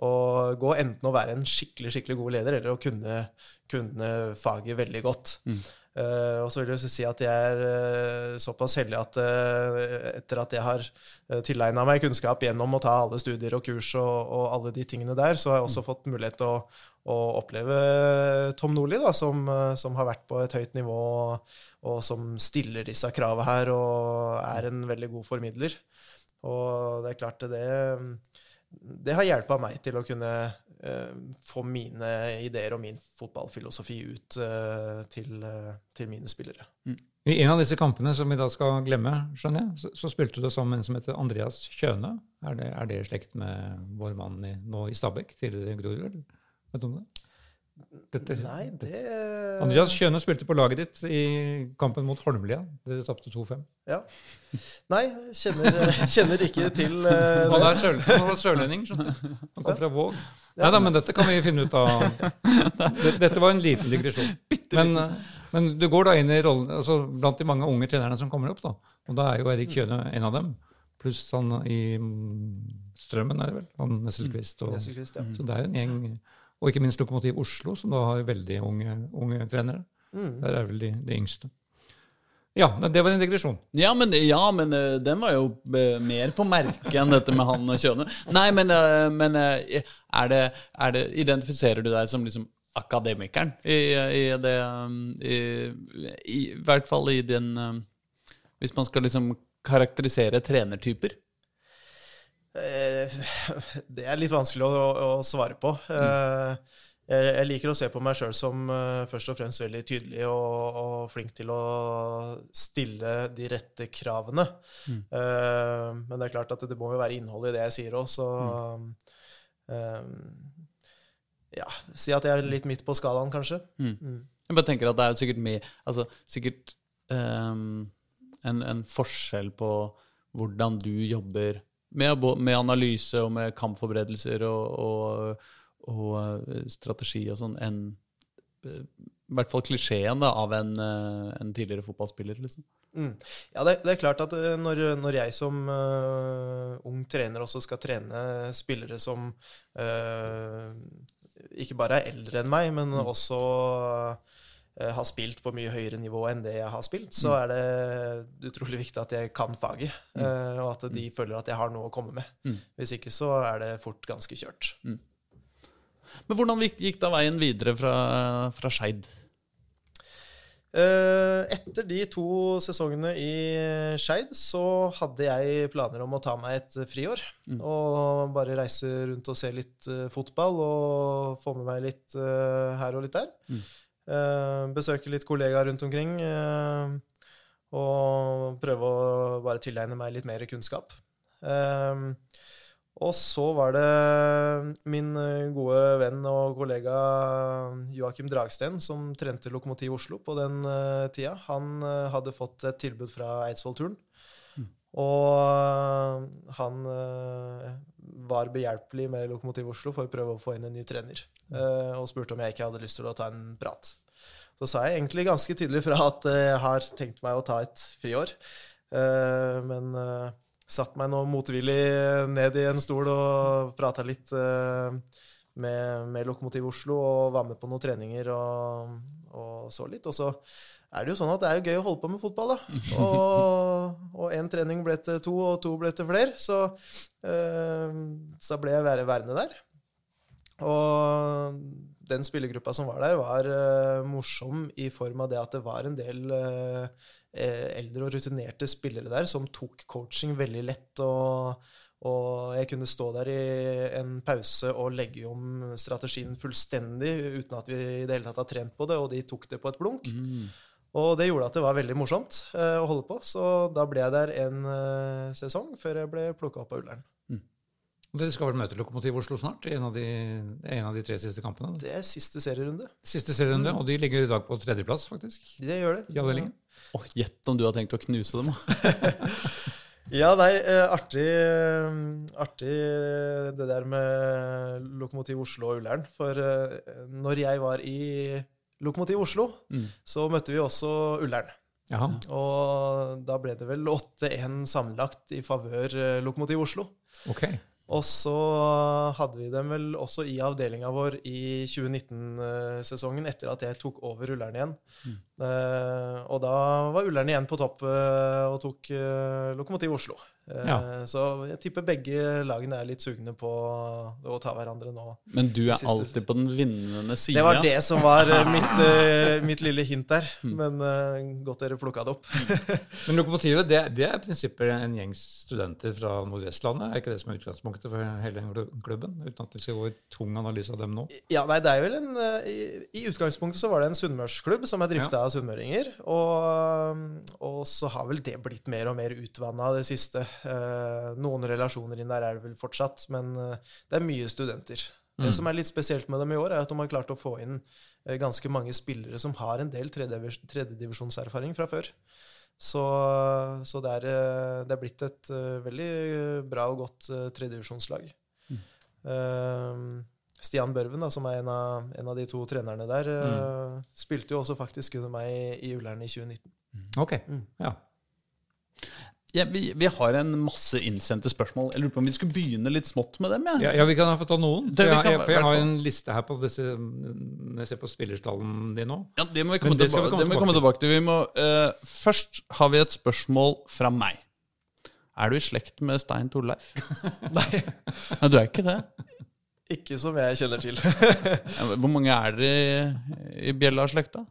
å gå enten å være en skikkelig skikkelig god leder, eller å kunne, kunne faget veldig godt. Eh, og så vil jeg si at jeg er uh, såpass heldig at uh, etter at jeg har uh, tilegna meg kunnskap gjennom å ta alle studier og kurs og, og alle de tingene der, så har jeg også fått mulighet til å, å oppleve Tom Nordli, da, som, som har vært på et høyt nivå, og, og som stiller disse kravene her, og er en veldig god formidler. Og det er klart det det har hjulpet meg til å kunne få mine ideer og min fotballfilosofi ut eh, til, eh, til mine spillere. I en av disse kampene som vi da skal glemme, skjønner jeg, så, så spilte du sammen med en som heter Andreas Kjøne. Er det, er slekt med vår mann i, nå i Stabekk, tidligere Grorud? Vet du om det? Dette, Nei, det Andreas Kjøne spilte på laget ditt i kampen mot Holmlia. Dere tapte 2-5. Ja. Nei, kjenner, kjenner ikke til eh, Han er sør, han var sørlending, skjønte du. Han kom fra Våg. Nei da, men dette kan vi finne ut av. Dette, var en liten digresjon. Men, eh, men du går da inn i rollen altså blant de mange unge trenerne som kommer opp, da. Og da er jo Erik Kjøne en av dem. Pluss han i mm, Strømmen, er det vel. Han Nesselquist. Og, Nesselquist, ja. Så det er jo en gjeng. Og ikke minst Lokomotiv Oslo, som da har veldig unge, unge trenere. Mm. Der er vel de, de yngste. Ja, men det var en digresjon. Ja, men, ja, men uh, den var jo uh, mer på merket enn dette med han og kjønnet. Nei, men, uh, men er det, er det, identifiserer du deg som liksom akademikeren i, i det i, i, I hvert fall i den Hvis man skal liksom karakterisere trenertyper. Eh, Det er litt vanskelig å, å svare på. Mm. Jeg, liker å se på meg sjøl som eh, først og fremst veldig tydelig og, og flink til å stille de rette kravene. Eh, Men det er klart at det må jo være innhold i det jeg sier òg, så eh, Ja, si at jeg er litt midt på skalaen, kanskje. Mm. Jeg bare tenker at det er sikkert mye Altså sikkert um, en, en forskjell på hvordan du jobber med, med analyse og med kampforberedelser og, og, og eh, strategi og sånn, enn eh, i hvert fall klisjeen da, av en, eh, en tidligere fotballspiller. liksom. Mm. Ja, det, det er klart at når, når jeg som uh, ung trener også skal trene spillere som uh, ikke bare er eldre enn meg, men også eh, har spilt på mye høyere nivå enn det jeg har spilt, så er det utrolig viktig at jeg kan faget, mm. og at de føler at jeg har noe å komme med. Hvis ikke så er det fort ganske kjørt. Men hvordan gikk, da veien videre fra, fra Skeid? Eh, Etter de to sesongene i Skeid så hadde jeg planer om å ta meg et friår. Og bare reise rundt og se litt eh, fotball og få med meg litt eh, her og litt der. Eh, besøke litt kollegaer rundt omkring. eh, og prøve å bare tilegne meg litt mer kunnskap. Eh, og så var det min eh, gode venn og kollega Joakim Dragsten som trente Lokomotiv Oslo på den eh, tida. Han eh, hadde fått et tilbud fra Eidsvoll-turen. Og eh, han eh, var behjelpelig med Lokomotiv Oslo for å prøve å få inn en ny trener. eh, og spurte om jeg ikke hadde lyst til å ta en prat. Så sa jeg egentlig ganske tydelig fra at eh, jeg har tenkt meg å ta et friår. Eh, men uh, satt meg nå motvillig ned i en stol og prata litt eh, med, med Lokomotiv Oslo og var med på noen treninger og, og så litt. Og så er det jo sånn at det er jo gøy å holde på med fotball, da. Og én trening ble til to, og to ble til flere. Så, eh, så ble jeg værende der. Og den spillergruppa som var der, var uh, morsom i form av det at det var en del eh, eldre og rutinerte spillere der som tok coaching veldig lett. og og jeg kunne stå der i en pause og legge om strategien fullstendig uten at vi i det hele tatt har trent på det, og de tok det på et blunk. Og det gjorde at det var veldig morsomt å holde på, så da ble jeg der en sesong før jeg ble plukka opp av Ullern. Dere skal vel møte Lokomotiv Oslo snart, i en av de, en av de tre siste kampene? da. Det er siste serierunde. Siste serierunde, og de ligger i dag på tredjeplass, faktisk, Det gjør det. i avdelingen. Åh, Gjett om du har tenkt å knuse dem, da. Ja, nei, eh, artig, eh, artig eh, det der med Lokomotiv Oslo og Ullern. For når jeg var i Lokomotiv Oslo, Mm. så møtte vi også Ullern. Jaha. Og da ble det vel 8-1 sammenlagt i favør Lokomotiv Oslo. Ok. Og så hadde vi dem vel også i avdelinga vår i 2019-sesongen, etter at jeg tok over Ullern igjen. Eh, og da var Ullern igjen på topp uh, og tok uh, Lokomotiv Oslo. Eh, Ja. Så jeg tipper begge lagene er litt sugne på å ta hverandre nå. Men du er alltid på den vinnende sida. Det var det som var eh, mitt, eh, mitt lille hint der. Mm. Men eh, godt dere plukka det opp. Men Lokomotivet det, det er i prinsippet en gjeng studenter fra Nordvestlandet? Er ikke det som er utgangspunktet for hele den klubben? Uten at vi skal gå i tung analyse av dem nå? Ja, nei, det er vel en eh, I, i utgangspunktet så var det en sunnmørsklubb som er drifta av sunnmøringer. Og, og så har vel det blitt mer og mer utvanna det siste. Eh, noen relasjoner inn der er det vel fortsatt, men eh, det er mye studenter. Det som er litt spesielt med dem i år, er at de har klart å få inn eh, ganske mange spillere som har en del tredjedivisjonserfaring fra før. Så, så det, er, det er blitt et veldig bra og godt tredjedivisjonslag. Eh, Stian Børven, da, som er en av, en av de to trenerne der, eh, spilte jo også faktisk under meg i, i Ullern i 2019. Ok, Mm. ja. Ja, vi, vi har en masse innsendte spørsmål. Jeg lurer på om vi skulle begynne litt smått med dem? Ja. Ja, ja, vi kan få ta noen. Det For jeg, jeg, for jeg har en liste her på disse Når jeg ser på spillerstallen din nå. Ja, det må vi komme, Men vi tilbake, komme tilbake. vi komme tilbake til. Vi må, uh, først har vi et spørsmål fra meg. Er du i slekt med Stein Torleif? Nei, Nei, du er ikke det? ikke som jeg kjenner til. Hvor mange er dere i, i Bjella-slekta?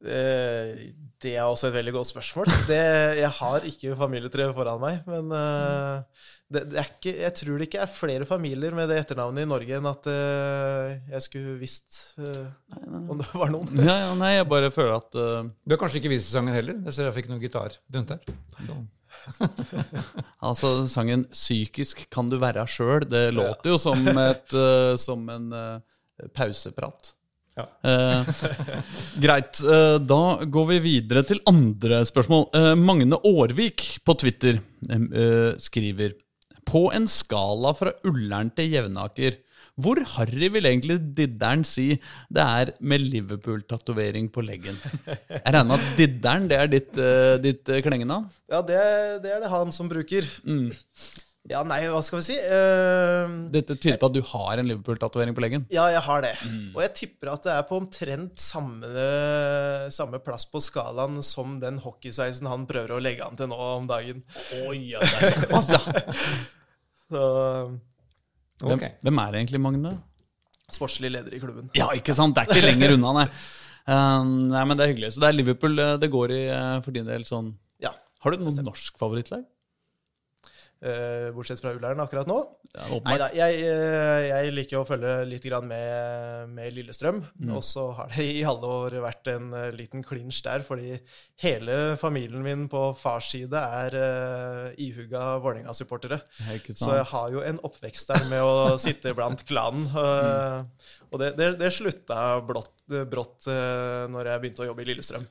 Eh, Det er også et veldig godt spørsmål. Det, jeg har ikke familietre foran meg, men eh, det, det er ikke, jeg tror det ikke er flere familier med det etternavnet i Norge enn at eh, jeg skulle visst om det var noen. Ja, ja, nei, jeg bare føler at uh... Du har kanskje ikke vist sangen heller? Jeg ser jeg fikk noe gitar rundt her Altså, sangen 'Psykisk kan du være sjøl', det låter jo som, et, som en pauseprat. Ja. Eh, greit. eh, da går vi videre til andre spørsmål. Eh, Magne Aarvik på Twitter eh, eh, skriver På en skala fra Ullern til Jevnaker, hvor harry vil egentlig didderen si det er med Liverpool-tatovering på leggen? Jeg regner med at didderen det er ditt, uh, ditt eh, klengenavn? Ja, det, det er det han som bruker. Mm. Ja, nei, hva skal vi si? Uh, Dette tyder på at du har en Liverpool-tatovering på leggen. Ja, jeg har det. Mm. Og jeg tipper at det er på omtrent samme, samme plass på skalaen som den hockeysveisen han prøver å legge an til nå om dagen. Oi, ja, det er såpass, Så, okay. Hvem, hvem er egentlig Magne? sportslig leder i klubben. Ja, ikke sant? Det er ikke lenger unna, nei. Uh, nei, men det er hyggelig. Så det er Liverpool eh, det går i eh, for din del sånn Ja. Har du noen norsk favorittlag? Eh, bortsett fra Ullern akkurat nå. Nei da, jeg, eh, jeg liker å følge litt grann med, med Lillestrøm. Mm. Og så har det i alle år vært en eh, liten klinsj der, fordi hele familien min på fars side er uh, ihuga Vålerenga-supportere. Så jeg har jo en oppvekst der med å sitte blant klanen. eh, Og det, det, det slutta blått, brått uh, når jeg begynte å jobbe i Lillestrøm.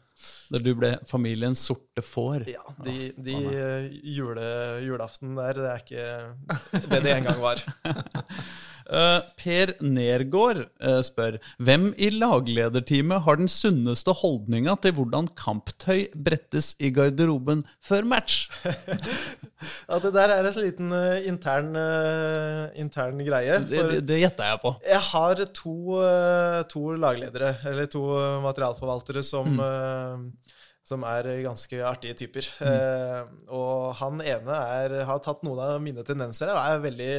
Da du ble familiens sorte får. Ja, De, de eh, jule, julaften der, det er ikke det det en gang var. Eh, per Nergård eh, spør hvem i laglederteamet har den sunneste holdninga til hvordan kamptøy brettes i garderoben før match? Ja, det der er en liten eh, intern, intern greie. Det, det, det gjetta jeg på. jeg har to, to lagledere, eller to materialforvaltere, som, eh, som er ganske artige typer. Eh, og han ene er, har tatt noen av mine tendenser og er veldig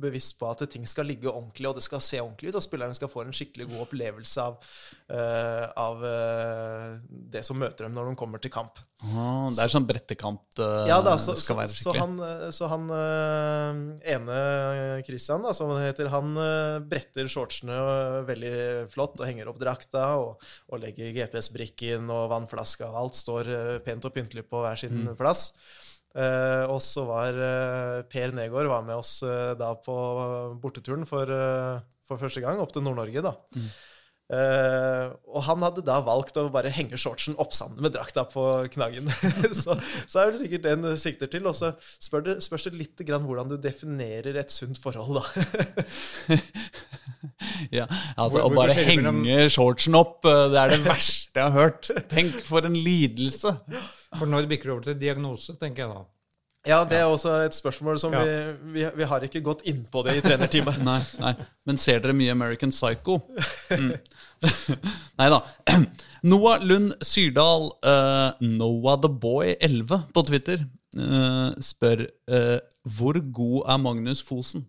bevisst på at ting skal ligge ordentlig, og det skal se ordentlig ut, og spillerne skal få en skikkelig god opplevelse av, eh, av eh, det som møter dem når de kommer til kamp. Ah, det er sånn brettekant eh, Ja da, så, skal være skikkelig? så han, eh, så han eh, ene Christian, da, som han heter, han bretter shortsene veldig flott og henger opp drakta og, og legger GPS-brikken og vannflaska og alt står eh, pent og pyntelig på hver sin Mm. plass. Eh, og så var eh, Per Negård var med oss eh, da på borteturen for, eh, for første gang opp til Nord-Norge. da. Mm. Eh, og han hadde da valgt å bare henge shortsen opp sammen med drakta på knaggen. så, så er det sikkert det en sikter til. Og så spør det, spørs det litt grann hvordan du definerer et sunt forhold, da. Ja, altså Hvor- Å bare henge mellom- shortsen opp, uh, det er det verste jeg har hørt. Tenk for en lidelse. For når bikker det over til diagnose, tenker jeg da. Ja, det er også et spørsmål som Ja. vi, vi Vi har ikke gått inn på det i trenerteamet. Nei, nei. Men ser dere mye American Psycho? Mm. nei da. Noah Lund Syrdal, uh, Noah the Boy 11 på Twitter, uh, spør uh, hvor god er Magnus Fosen?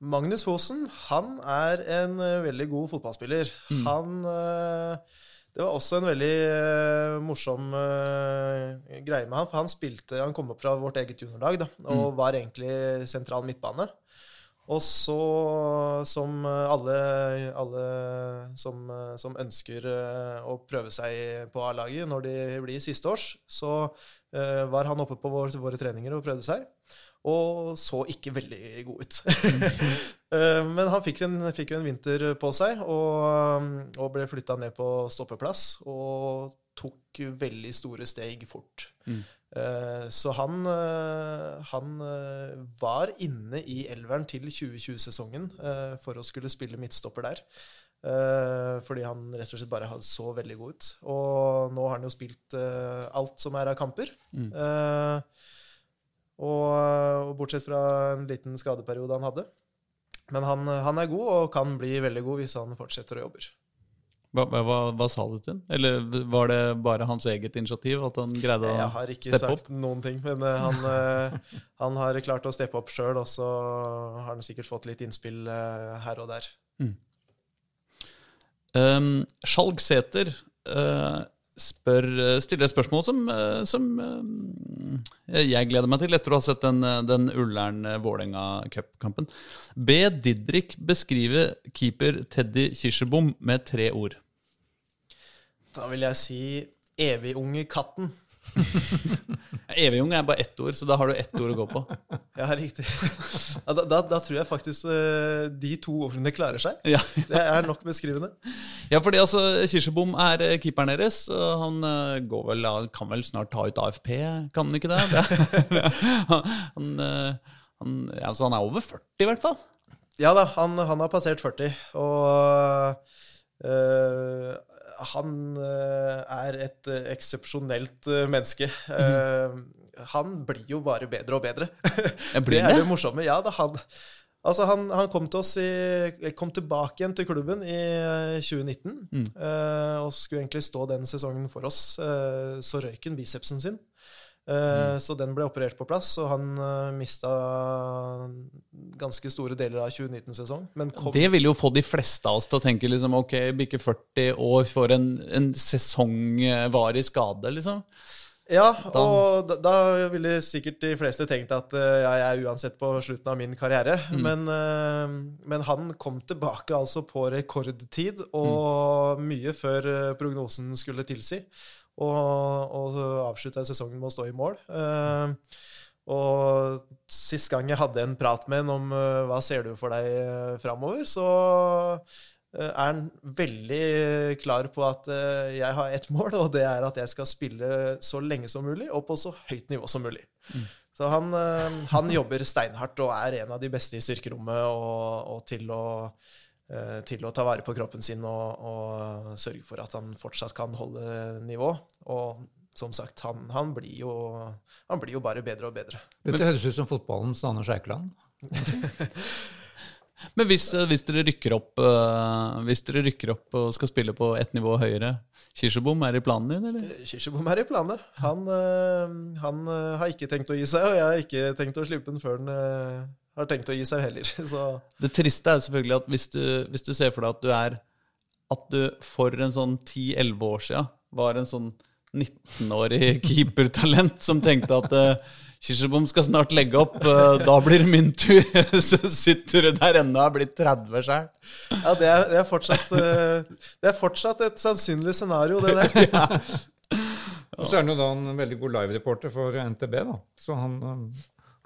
Magnus Fosen han er en veldig god fotballspiller. Han eh, Det var også en veldig uh, morsom uh, greie med han, for han spilte Han kom opp fra vårt eget juniorlag da, og var egentlig sentral midtbane. Og så, som alle, alle som, som ønsker eh, å prøve seg på A-laget når de blir sisteårs, så eh, var han oppe på våre, våre treninger og prøvde seg. Og så ikke veldig god ut. Eh, Men han fikk en, fikk en vinter på seg, og, og ble flytta ned på stoppeplass. Og tok veldig store steg fort. Mm. Så han, eh, han eh, var inne i elveren til 2020-sesongen eh, for å skulle spille midtstopper der. Eh, fordi han rett og slett bare så veldig god ut. Og nå har han jo spilt eh, alt som er av kamper. Eh, og, og bortsett fra en liten skadeperiode han hadde. Men han, han er god, og kan bli veldig god hvis han fortsetter å jobbe. Hva, hva, hva sa du til han? Eller var det bare hans eget initiativ at han greide å steppe opp? Jeg har ikke sagt opp? noen ting, men eh, han, eh, han har klart å steppe opp sjøl, og så har han sikkert fått litt innspill eh, her og der. Um, Skjalg Sæter eh, spør, stiller et spørsmål som, eh, som eh, jeg gleder meg til etter å ha sett den, eh, den Ullern-Vålerenga Cup-kampen. Be Didrik beskrive keeper Teddy Kirsebom med tre ord. Da vil jeg si evig unge katten. Evig ung er bare ett ord, så da har du ett ord å gå på. Ja, riktig. Ja, da, da, da tror jeg faktisk uh, de to ordene klarer seg. Ja, Det er nok beskrivende. ja fordi altså, Kirsebom er eh, keeperen deres. Han uh, går vel, han kan vel snart ta ut AFP, kan han ikke det? det han, uh, han, ja, så han er over 40, i hvert fall. Ja da, han, han har passert 40, og han øh, er et øh, eksepsjonelt øh, menneske. Mm. han blir jo bare bedre og bedre. Blir det er det? morsomme. Ja da, han Altså, han, han kom, til oss i, kom tilbake igjen til klubben i øh, 2019, mm. og skulle egentlig stå den sesongen for oss. Eh, så røyk han bicepsen sin. Eh, Så den ble operert på plass, og han uh, mista ganske store deler av 2019-sesong. Det vil jo få de fleste av oss til å tenke liksom, ok, bikke 40 år for en, en sesongvarig skade, liksom. ja, og da, da ville sikkert de fleste tenkt at eh, ja, jeg er uansett på slutten av min karriere. Men, eh, men han kom tilbake altså på rekordtid, og mye før eh, prognosen skulle tilsi. Og, og avslutta sesongen med å stå i mål. Eh, og sist gang jeg hadde en prat med ham om eh, hva ser du for deg uh, framover, så eh, er han veldig klar på at eh, jeg har ett mål, og det er at jeg skal spille så lenge som mulig og på så høyt nivå som mulig. Så han, eh, han jobber steinhardt og er en av de beste i styrkerommet og, og til, å, eh, til å ta vare på kroppen sin og, og sørge for at han fortsatt kan holde nivå. Og som sagt, han, han, blir jo, han blir jo bare bedre og bedre. Dette høres ut som fotballens Anders Eikeland. Men hvis, eh, hvis, dere rykker opp uh, Hvis dere rykker opp og skal spille på ett nivå høyere, Kirsebom er i planen din, eller? Kirsebom er i planene. Han, han har ikke tenkt å gi seg, og jeg har ikke tenkt å slippe den før han har tenkt å gi seg heller. Så. Det triste er selvfølgelig at hvis du, hvis du, ser for deg at du er At du for en sånn 10-11 år siden var en sånn 19-årig keepertalent som tenkte at Kirsebom skal snart legge opp, eh, da blir det min tur. Så sitter du der ennå og er blitt 30 sjøl. Ja, det er, det, er fortsatt, eh, det er fortsatt et sannsynlig scenario, det der. ja. Og så er han jo da en veldig god live-reporter for NTB, da. Så han,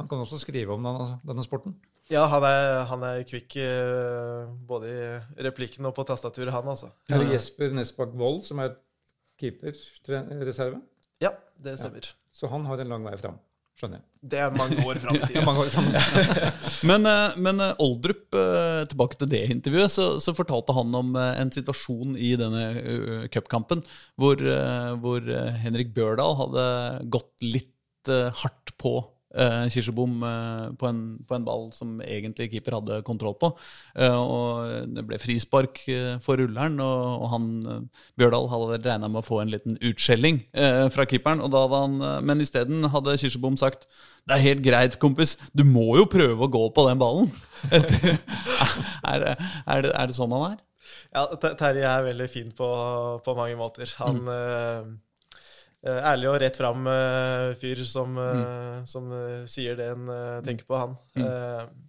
han kan også skrive om denne, denne sporten. Ja, han er, han er kvikk både i replikken og på tastaturet, han altså. Er det Jesper Nesbakk Wold som er keeperreserve? Ja, det stemmer. Ja. Så han har en lang vei fram. Skjønner jeg. Det er mange år fram i tid. men, eh, men eh, Oldrup, eh, tilbake til det intervjuet, så, så, fortalte han om en situasjon i denne cupkampen hvor, hvor Henrik Bjørdal hadde gått litt hardt på uh, kirsebom uh, på, en, på, en, ball som egentlig keeper hadde kontroll på. Uh, og Det ble frispark for rulleren, og, og han, Bjørdal hadde regna med å få en liten utskjelling fra keeperen. Og da hadde han, men isteden hadde Kirsebom sagt det er helt greit, kompis, du må jo prøve å gå på den ballen. er, er, det, er, det, sånn han er? Ja, Terje er veldig fin på, på mange måter. Han mm. Eh, ærlig og rett fram uh, fyr som, uh, mm. som sier det en tenker på, han. Mm.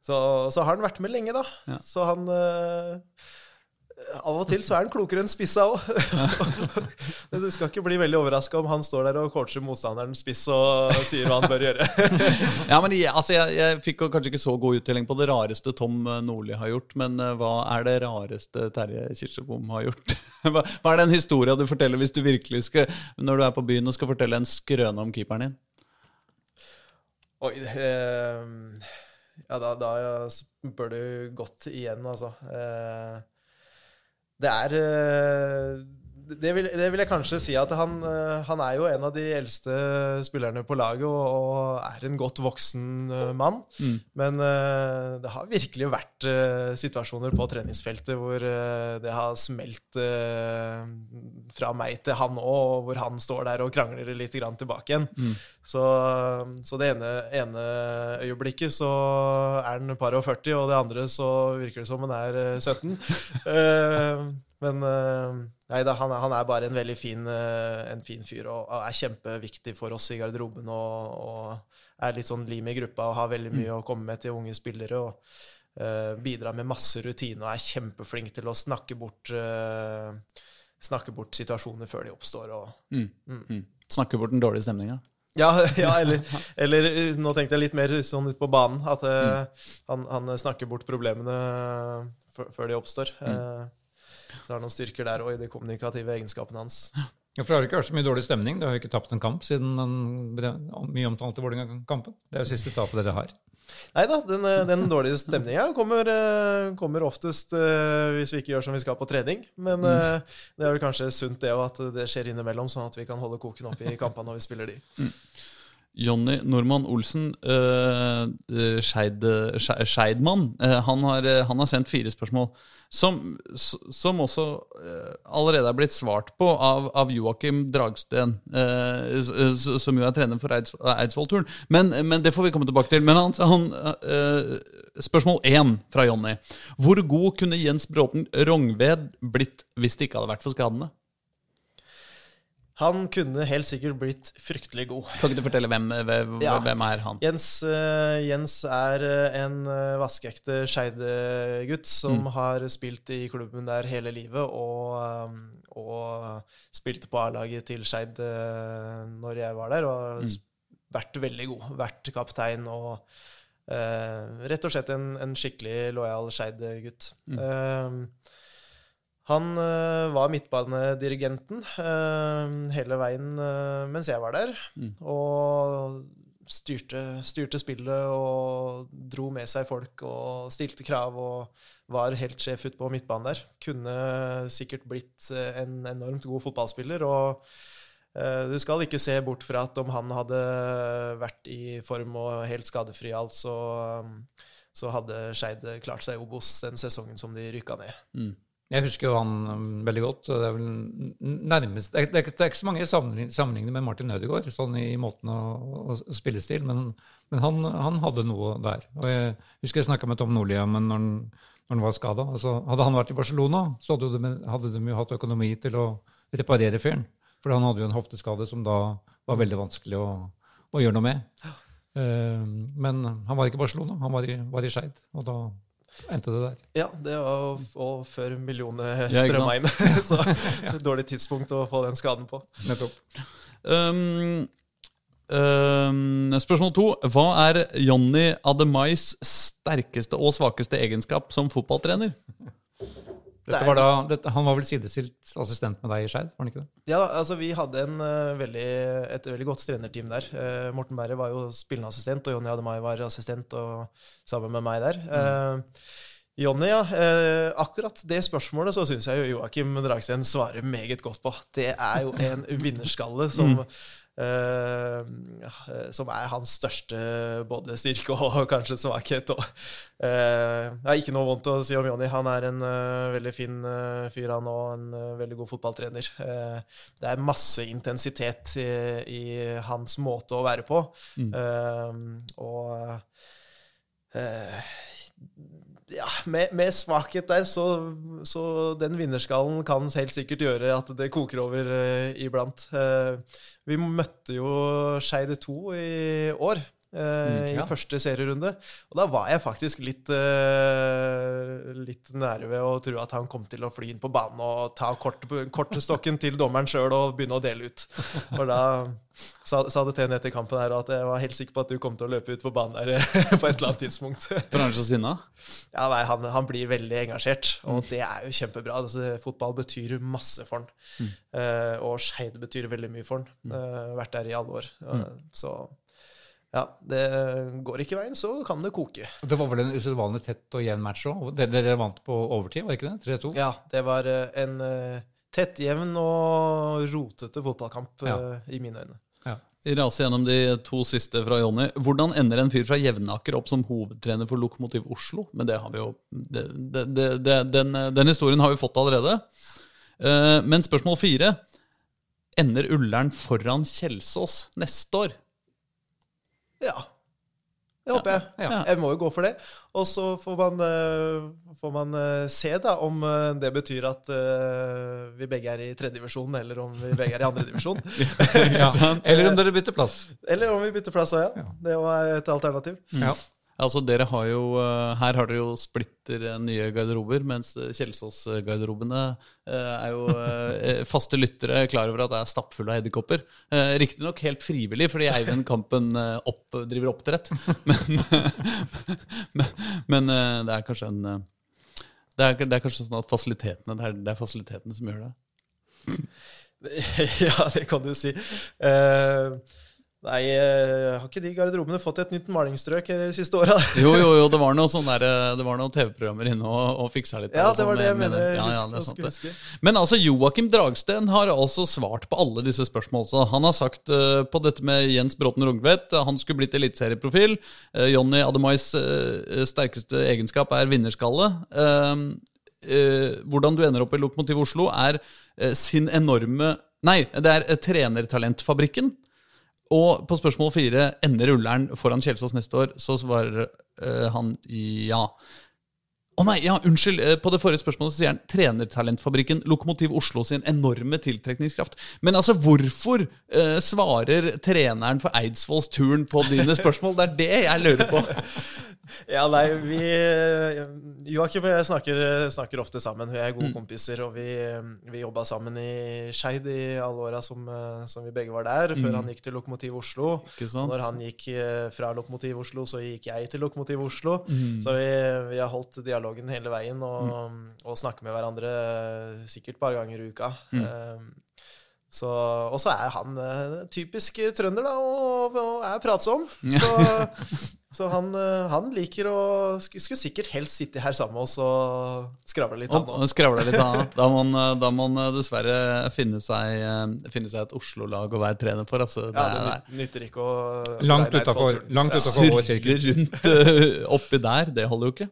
Så, så, har han vært med lenge, da. Ja. Så han av og til så er han klokere enn spissa òg. du skal ikke bli veldig overraska om han står der og coacher motstanderen spiss og sier hva han bør gjøre. ja, men jeg, altså, jeg, jeg, fikk kanskje ikke så god uttelling på det rareste Tom Nordli har gjort, men uh, hva er det rareste Terje Kirsebom har gjort? hva, hva, er den historia du forteller hvis du virkelig skal, når du er på byen og skal fortelle en skrøne om keeperen din? Oi, eh, ja, da, da spør du godt igjen, altså. Eh, det er eh, det vil, det vil, jeg kanskje si at han, eh, han, er jo en av de eldste spillerne på laget og, og er en godt voksen eh, mann. Mm. Men uh, det har virkelig vært situasjoner på treningsfeltet hvor det har smelt fra meg til han òg, hvor han står der og krangler litt grann tilbake igjen. Mm. Så, så, det ene, ene, øyeblikket så er han par og 40, og det andre så virker det som han er 17. men Nei da, han, han, er bare en veldig fin, eh, en fin fyr og, er kjempeviktig for oss i garderoben. Og, og, er litt sånn lim i gruppa og har veldig mye mm. å komme med til unge spillere. og uh, Bidrar med masse rutine og er kjempeflink til å snakke bort, uh, snakke bort situasjoner før de oppstår. Og, mm. Mm. mm. Snakke bort den dårlige stemninga? Ja, ja eller, eller, nå tenkte jeg litt mer sånn ut på banen. At uh, han, han, snakker bort problemene før de oppstår. Mm. Så har noen styrker der òg, i de kommunikative egenskapene hans. Ja, for Det har ikke vært så mye dårlig stemning. Du har jo ikke tapt en kamp siden den mye omtalte Vålerenga-kampen. Det er jo siste tapet dere har. Nei da, den, eh, den dårlige stemninga kommer, eh, kommer, oftest uh, hvis vi ikke gjør som vi skal på trening. Men mm. det er vel kanskje sunt det òg, at det skjer innimellom, sånn at vi kan holde koken oppe i kampene når vi spiller de. Mm. Jonny Normann Olsen, uh, Skeid, uh, han, har, han har sendt fire spørsmål. Som, som også uh, allerede er blitt svart på av, av Joakim Dragsten, uh, som jo er trener for Eids, Eidsvoll-turen. Men, men, det får vi komme tilbake til. Men han, han uh, Spørsmål én fra Jonny. Hvor god kunne Jens Bråten Rongved blitt hvis det ikke hadde vært for skadene? Han kunne helt sikkert blitt fryktelig god. Kan ikke du fortelle hvem, hvem, ja. hvem er han? Jens, uh, Jens er uh, en uh, vaskeekte Skeid-gutt som mm. har spilt i klubben der hele livet, og, og spilte på A-laget til Skeid når jeg var der, og mm. vært veldig god. Vært kaptein og rett og slett en, en skikkelig lojal Skeid-gutt. Mm. Han uh, var midtbanedirigenten uh, hele veien uh, mens jeg var der. Mm. Og styrte, styrte spillet og dro med seg folk og stilte krav og var helt sjef ute på midtbanen der. Kunne sikkert blitt eh, en enormt god fotballspiller. og eh, du skal ikke se bort fra at om han hadde vært i form og helt skadefri, alt, så, så hadde Skeid klart seg i Obos den sesongen som de rykka ned. Jeg husker jo han um, veldig godt. Det er vel nærmest Det er, det er, ikke- så mange sammenlign- sammenligninger med Martin Ødegaard sånn i måten å, å spillestil, men, men han, han hadde noe der. Og Jeg husker jeg snakka med Tom Nordli om når når han var skada. Altså, hadde han vært i Barcelona, så hadde de, hadde de jo hatt økonomi til å reparere fyren. For han hadde jo en hofteskade som da var veldig vanskelig å, å gjøre noe med. Eh, men han var ikke i Barcelona, han var i, var i Skeid, og da endte det der. Ja, det var og før millioner strømma inn. så dårlig tidspunkt å få den skaden på. Nettopp. Um, um, spørsmål to. Hva er Jonny Ademais sterkeste og svakeste egenskap som fotballtrener? Var da, dette, han var vel sidestilt assistent med deg i Skeid, var han ikke det? Ja, altså Vi hadde en, uh, veldig, et veldig godt trenerteam der. Uh, Morten Berre var jo spillende assistent, og Jonny Ademai var assistent og, sammen med meg der. Eh, Jonny, ja. Eh, akkurat det spørsmålet så syns jeg jo Joakim Dragsten svarer meget godt på. Det er jo en vinnerskalle som, eh, som er hans største både styrke og kanskje svakhet. Og, eh, jeg har ikke noe vondt å si om Jonny. Han er en eh, veldig fin eh, fyr, han og en eh, veldig god fotballtrener. Eh, det er masse intensitet i, i hans måte å være på. Eh, og eh, ja, med, med svakhet der, så, så den vinnerskallen kan helt sikkert gjøre at det koker over eh, iblant. Eh, vi møtte jo Skeide 2 i år. Eh, ja. I første serierunde. Og da var jeg faktisk litt, eh, litt nære ved å tro at han kom til å fly inn på banen og ta kort, kortstokken til dommeren sjøl og begynne å dele ut. For da sa, sa det til henne etter kampen her at jeg var helt sikker på at du kom til å løpe ut på banen der på et eller annet tidspunkt. For han er så sinna? Ja, nei, han, han blir veldig engasjert, og det er jo kjempebra. Altså, fotball betyr masse for han. Eh, og Skeid betyr veldig mye for han. Uh, vært der i alle år. Mm. så ja, det går ikke veien, så kan det koke. Det var vel en usedvanlig tett og jevn match òg. Dere, vant på overtid, var ikke det? 3-2? Ja, det var eh, en eh, tett, jevn og rotete fotballkamp Ja. eh, i mine øyne. Vi raser gjennom de to siste fra Jonny. Hvordan ender en fyr fra Jevnaker opp som hovedtrener for Lokomotiv Oslo? Men det har vi jo det, det, det, det, den, den historien har vi fått allerede. Eh, Men spørsmål fire. Ender Ullern foran Kjelsås neste år? Ja. Det håper jeg. Ja. Jeg må jo gå for det. Og så får man, eh, får man eh, se da om eh, det betyr at vi begge er i tredjedivisjon, eller om vi begge er i andredivisjon. Ja. Eller om dere bytter plass. eller om vi bytter plass òg, ja. Det var et alternativ. Ja. Altså, dere har jo, eh, Her har dere jo splitter eh, nye garderober, mens eh, Kjelsås-garderobene er jo faste lyttere klar over at det er stappfulle av edderkopper. Riktignok helt frivillig, fordi Eivind Kampen opp, driver oppdrett. Men, men, men det er kanskje en det er, det er kanskje sånn at fasilitetene, det er, det er fasilitetene som gjør det. ja, det kan du si. Eh, nei, eh, har ikke de garderobene fått et nytt malingsstrøk de siste åra? Jo, jo, jo, det var noe sånn eh, det var noen TV-programmer inne og, og fiksa litt. Ja, det sånn var det jeg mener. Ja, ja, det er sant det. Men altså, Joakim Dragsten har altså svart på alle disse spørsmålene. Han har sagt uh, på dette med Jens Bråten Rungtvedt eh, han skulle blitt eliteserieprofil. Uh, Jonny Ademais uh, sterkeste egenskap er vinnerskalle. Eh, eh, hvordan du ender opp i Lokomotiv Oslo, er eh, sin enorme Nei, det er eh, trenertalentfabrikken. Og på spørsmål fire ender rulleren foran Kjelsås neste år, så svarer uh, han ja. Å nei, ja, unnskyld. eh, På det forrige spørsmålet så sier han trenertalentfabrikken Lokomotiv Oslo sin enorme tiltrekningskraft. Men altså, hvorfor eh, svarer treneren for Eidsvolls turn på dine spørsmål? Det er det jeg lurer på. Ja, nei, vi Joakim og jeg snakker, snakker ofte sammen. Vi er Mm. gode kompiser, og vi, vi jobba sammen i Skeid i alle åra som, eh, som vi begge var der, før han gikk til Lokomotiv Oslo. Mm. Ikke sant? Når han gikk eh, fra Lokomotiv Oslo, så gikk jeg til Lokomotiv Oslo. Mm. Så vi, vi har holdt dialogen hele veien og, og snakke med hverandre eh, sikkert et par ganger i uka. Mm. Eh, Så, og så er han eh, typisk trønder, da, og, og er pratsom. Så, så han, eh, han liker å Skulle, skulle sikkert helst sitte her sammen med oss og skravle litt, Og, og skravle litt, da. Da må han, da må han dessverre finne seg, eh, finne seg et Oslo-lag å være trener for. Altså. Det Ja, er- det nytter ikke å Langt utafor vår sirkel. Surre rundt eh, oppi der, det holder jo ikke.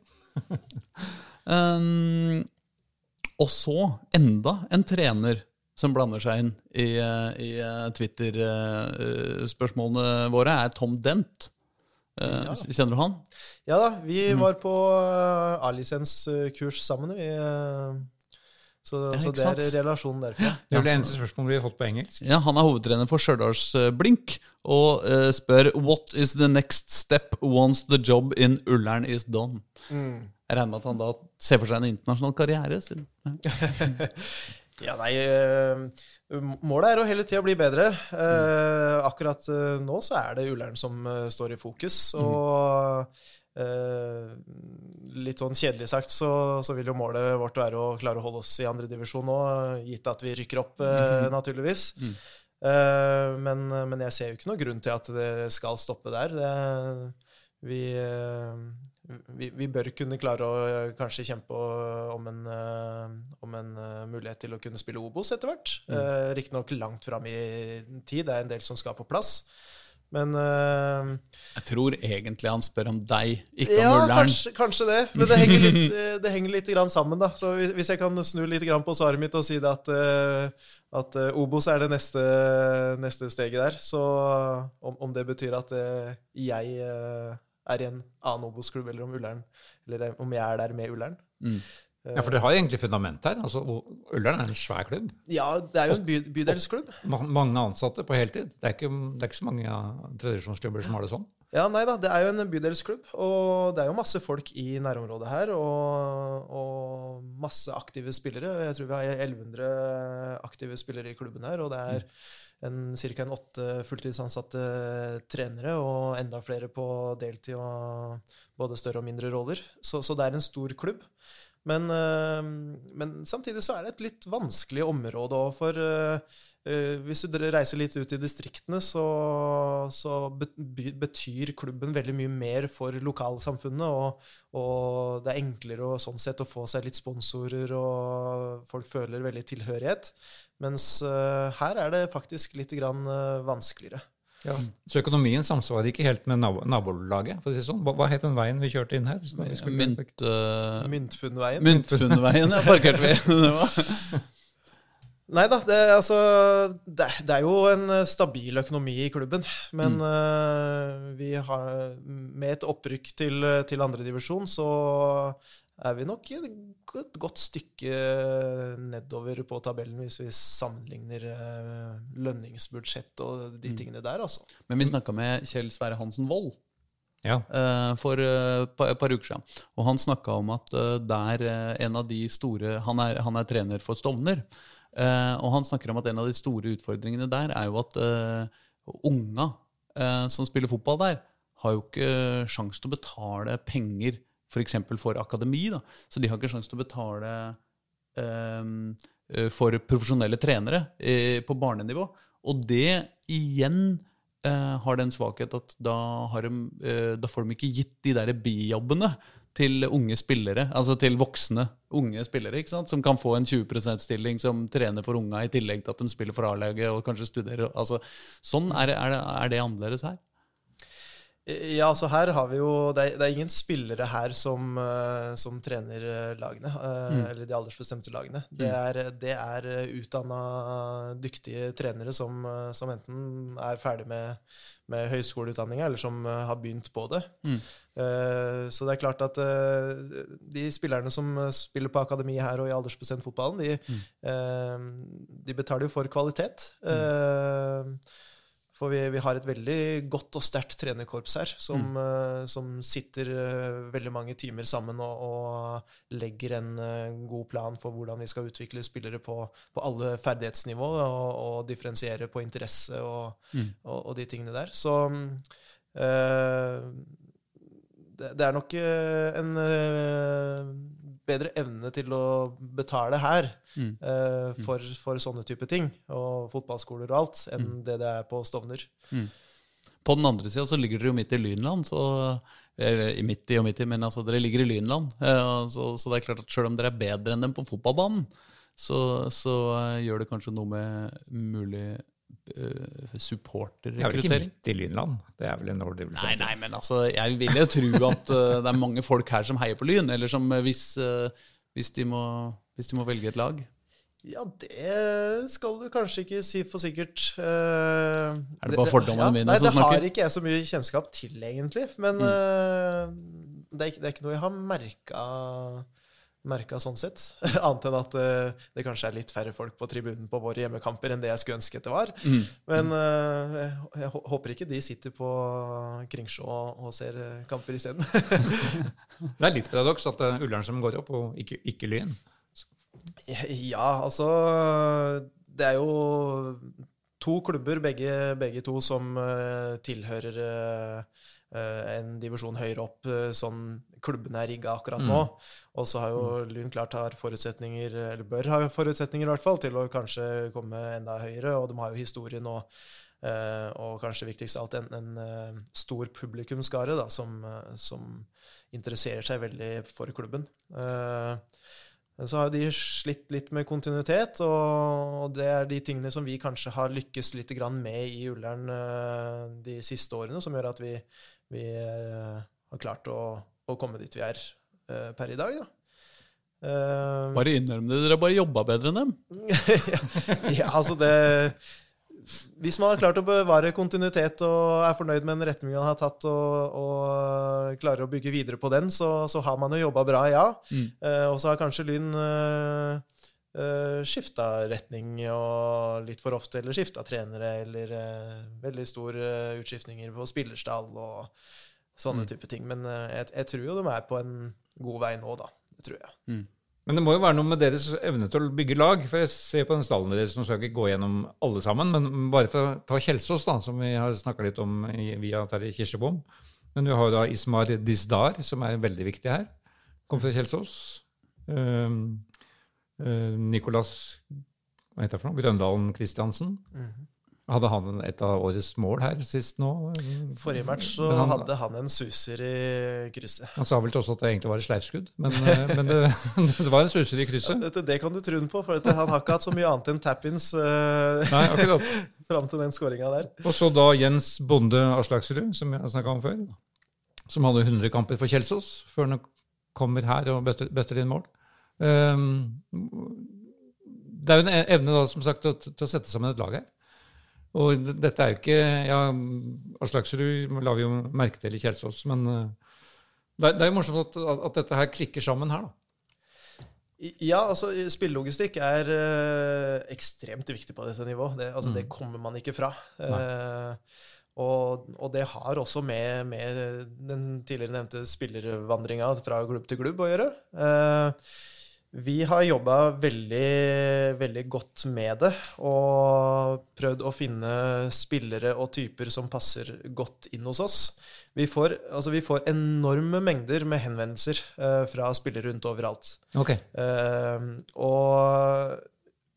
Um, og så enda en trener som blander seg inn i, eh, i eh, Twitter-spørsmålene våre, er Tom Dent. Ja. Kjenner du han? Ja da, vi Mm. var på A-lisenskurs sammen, vi. Så, Ja, så det er sant? relasjonen derfra. Det er det eneste spørsmålet vi har fått på engelsk. Ja, Han er hovedtrener for Stjørdals-Blink og uh, spør What is the next step once the job in Ullern is done? Jeg regner med at han da ser for seg en internasjonal karriere. Siden. Ja, nei, eh, målet er å hele tida bli bedre. Eh, akkurat eh, nå så er det Ullern som står i fokus. Og eh, litt sånn kjedelig sagt så, så vil jo målet vårt være å klare å holde oss i andredivisjon nå, gitt at vi rykker opp, eh, naturligvis. Eh, men, men jeg ser jo ikke noe grunn til at det skal stoppe der. Det, vi, eh, vi, vi bør kunne klare å eh, kanskje kjempe om en, eh, om en eh, mulighet til å kunne spille Obos etter hvert. Mm. Riktignok langt fram i tid, det er en del som skal på plass. Men uh, Jeg tror egentlig han spør om deg, ikke ja, om Ullern. kanskje, kanskje det. Men det henger litt, eh, det henger litt grann sammen, da. Så hvis jeg kan snu litt grann på svaret mitt og si det at, eh, at eh, Obos er det neste, neste steget der, så om, om det betyr at jeg er i en annen Obos-klubb, eller om Ullern Eller om jeg er der med Ullern. Mm. Ja, For det har egentlig fundament her. altså Ullern er en svær klubb. Ja, det er jo en by, bydelsklubb. Mange ansatte på heltid. Det er ikke, det er ikke så mange ja, tradisjonsklubber som har det sånn. Ja, nei da, det er jo en bydelsklubb, og det er jo masse folk i nærområdet her, og, og masse aktive spillere. Jeg tror vi har 1100 aktive spillere i klubben her, og det er en, ca. en åtte fulltidsansatte trenere, og enda flere på deltid og både større og mindre roller. Så, så det er en stor klubb. Men, øh, men samtidig så er det et litt vanskelig område òg, for øh, øh, hvis du reiser litt ut i distriktene, så, så betyr klubben veldig mye mer for lokalsamfunnet, og, og det er enklere å, sånn sett å få seg litt sponsorer, og folk føler veldig tilhørighet. Mens her er det faktisk litt grann vanskeligere. Så økonomien samsvarer ikke helt med nabo, nabolaget. for å si sånn. Hva, hva het den veien vi kjørte inn her? Så vi skulle- Mynt, uh, Myntfunnveien. Myntfunnveien, ja, parkerte vi. Nei da, det, altså, det, det er jo en stabil økonomi i klubben. Men eh, vi har, med et opprykk til, til andredivisjon, så er vi nok et godt, godt stykke nedover på tabellen hvis vi sammenligner eh, lønningsbudsjett og de tingene der, altså. Men vi snakka med Kjell Sverre Hansen Wold Ja. eh, for eh, et par uker siden. Og han snakka om at der en av de store han er, han er trener for Stovner. eh, og han snakker om at en av de store utfordringene der er jo at unga eh, som spiller fotball der, har jo ikke sjans til å betale penger f.eks. For, for akademi. da. Så de har ikke sjans til å betale eh, for profesjonelle trenere uh, på barnenivå. Og det igjen uh, har den svakhet at da, de, uh, da får de ikke gitt de der bijobbene til unge spillere, altså til voksne unge spillere, som kan få en 20 %-stilling som trener for unga, i tillegg til at de spiller for A-laget og kanskje studerer. Altså, sånn er det, er, det, er det annerledes her? Ja, altså her har vi jo Det er, det er ingen spillere her som, eh, som trener eh, lagene. mm. Eller de aldersbestemte lagene. Det er, det er utdanna dyktige trenere som, eh, som enten er ferdig med, med høyskoleutdanninga, eller som eh, har begynt på det. Mm. Eh, Så det er klart at eh, de spillerne som eh, spiller på akademi her og i aldersbestemt fotballen, de, eh, de betaler jo for kvalitet. Eh, For vi, vi har et veldig godt og sterkt trenerkorps her, som, eh, som sitter uh, veldig mange timer sammen og, og legger en uh, god plan for hvordan vi skal utvikle spillere på, på alle ferdighetsnivå, og, og differensiere på interesse og, og, og de tingene der. Så det, det er nok en bedre evne til å betale her Mm. uh, for, for sånne type ting, og fotballskoler og alt, enn Mm. det det er på Stovner. På den andre sida så ligger dere jo midt i Lynland, så i midt i og midt i, men altså, dere ligger i Lynland. Eh, så, så det er klart at selv om dere er bedre enn dem på fotballbanen, så, så eh, gjør det kanskje noe med mulig uh, Det er vel ikke supporterrekruttering. midt i Lynland? Det er vel en overdrivelse? Nei, nei, men altså, jeg vil jo tro at uh, det er mange folk her som heier på Lyn, eller som eh, hvis, uh, hvis, de må, hvis de må velge et lag. Ja, det skal du kanskje ikke si for sikkert. Uh, Er det bare fordommene mine nei, som det har ikke jeg så mye kjennskap til, egentlig. Men eh, det, er ikke, det er ikke noe jeg har merka, merka sånn sett. Annet enn at uh, det kanskje er litt færre folk på tribunen på våre hjemmekamper enn det jeg skulle ønske det var. Mm. Men uh, jeg, jeg håper ikke de sitter på Kringsjå og, og ser eh, kamper isteden. Det er litt paradoks at det er Ullern som går opp, og ikke, ikke Lyn. Ja, altså Det er jo to klubber, begge, begge to, som uh, tilhører eh, en divisjon høyere opp, eh, sånn klubbene er rigga akkurat nå. Og så har jo Lyn klart har forutsetninger, eller bør ha forutsetninger i hvert fall, til å kanskje komme enda høyere. Og de har jo historien og, Uh, og kanskje viktigst av alt en, en uh, stor publikumsskare da, som, uh, som interesserer seg veldig for klubben. Eh, så har de slitt litt med kontinuitet, og det er de tingene som vi kanskje har lykkes litt grann med i Ullern eh, de siste årene, som gjør at vi, vi eh, har klart å, å komme dit vi er eh, per i dag. Da. Uh, Bare innrøm det, dere har bare jobba bedre enn dem. ja, altså det Hvis man har klart å bevare kontinuitet og er fornøyd med den retningen man har tatt, og, og klarer å bygge videre på den, så, så har man jo jobba bra, ja. Mm. Uh, og så har kanskje Lyn uh, skifta retning og litt for ofte, eller skifta trenere, eller uh, veldig store utskiftninger på spillerstall og sånne Mm. type ting. Men uh, jeg, jeg tror jo de er på en god vei nå, da. Det tror jeg. Men det må jo være noe med deres evne til å bygge lag. For jeg ser på den stallen deres, nå skal jeg ikke gå gjennom alle sammen, men bare for å ta Kjelsås, da, som vi har snakka litt om via Terje Kirsebom. Men du har jo da Ismar Dizdar, som er veldig viktig her. Kom fra Kjelsås. Um, uh, Nicolas hva heter det for noe? Grøndalen Christiansen. Hadde han et av årets mål her sist nå? Forrige match så han- hadde han en suser i krysset. Han sa vel til oss at det egentlig var et sleivskudd, men, eh, men det, det var en suser i krysset. Ja, dette, det kan du tro på, for dette, han har ikke hatt så mye annet enn tap-ins uh, fram til den skåringa der. Og så da Jens Bonde Aslaksrud, som jeg snakka om før, som hadde 100 kamper for Kjelsås, før han kommer her og bøtter, bøtter inn mål. Ehm, det er jo en evne da, som sagt, til, å- sette sammen et lag her. Og dette er jo ikke ja, Aslaksrud la vi jo merke til i Kjelsås, men eh, det, er- jo morsomt at, at, dette her klikker sammen her, da. Ja, altså spillelogistikk er eh, ekstremt viktig på dette nivået. Det, altså, det kommer man ikke fra. Uh, og, og det har også med, med den tidligere nevnte spillervandringa fra klubb til klubb å gjøre. Eh, vi har jobba veldig, veldig godt med det og prøvd å finne spillere og typer som passer godt inn hos oss. Vi får, altså vi får enorme mengder med henvendelser eh, fra spillere rundt overalt. Okay. Eh, og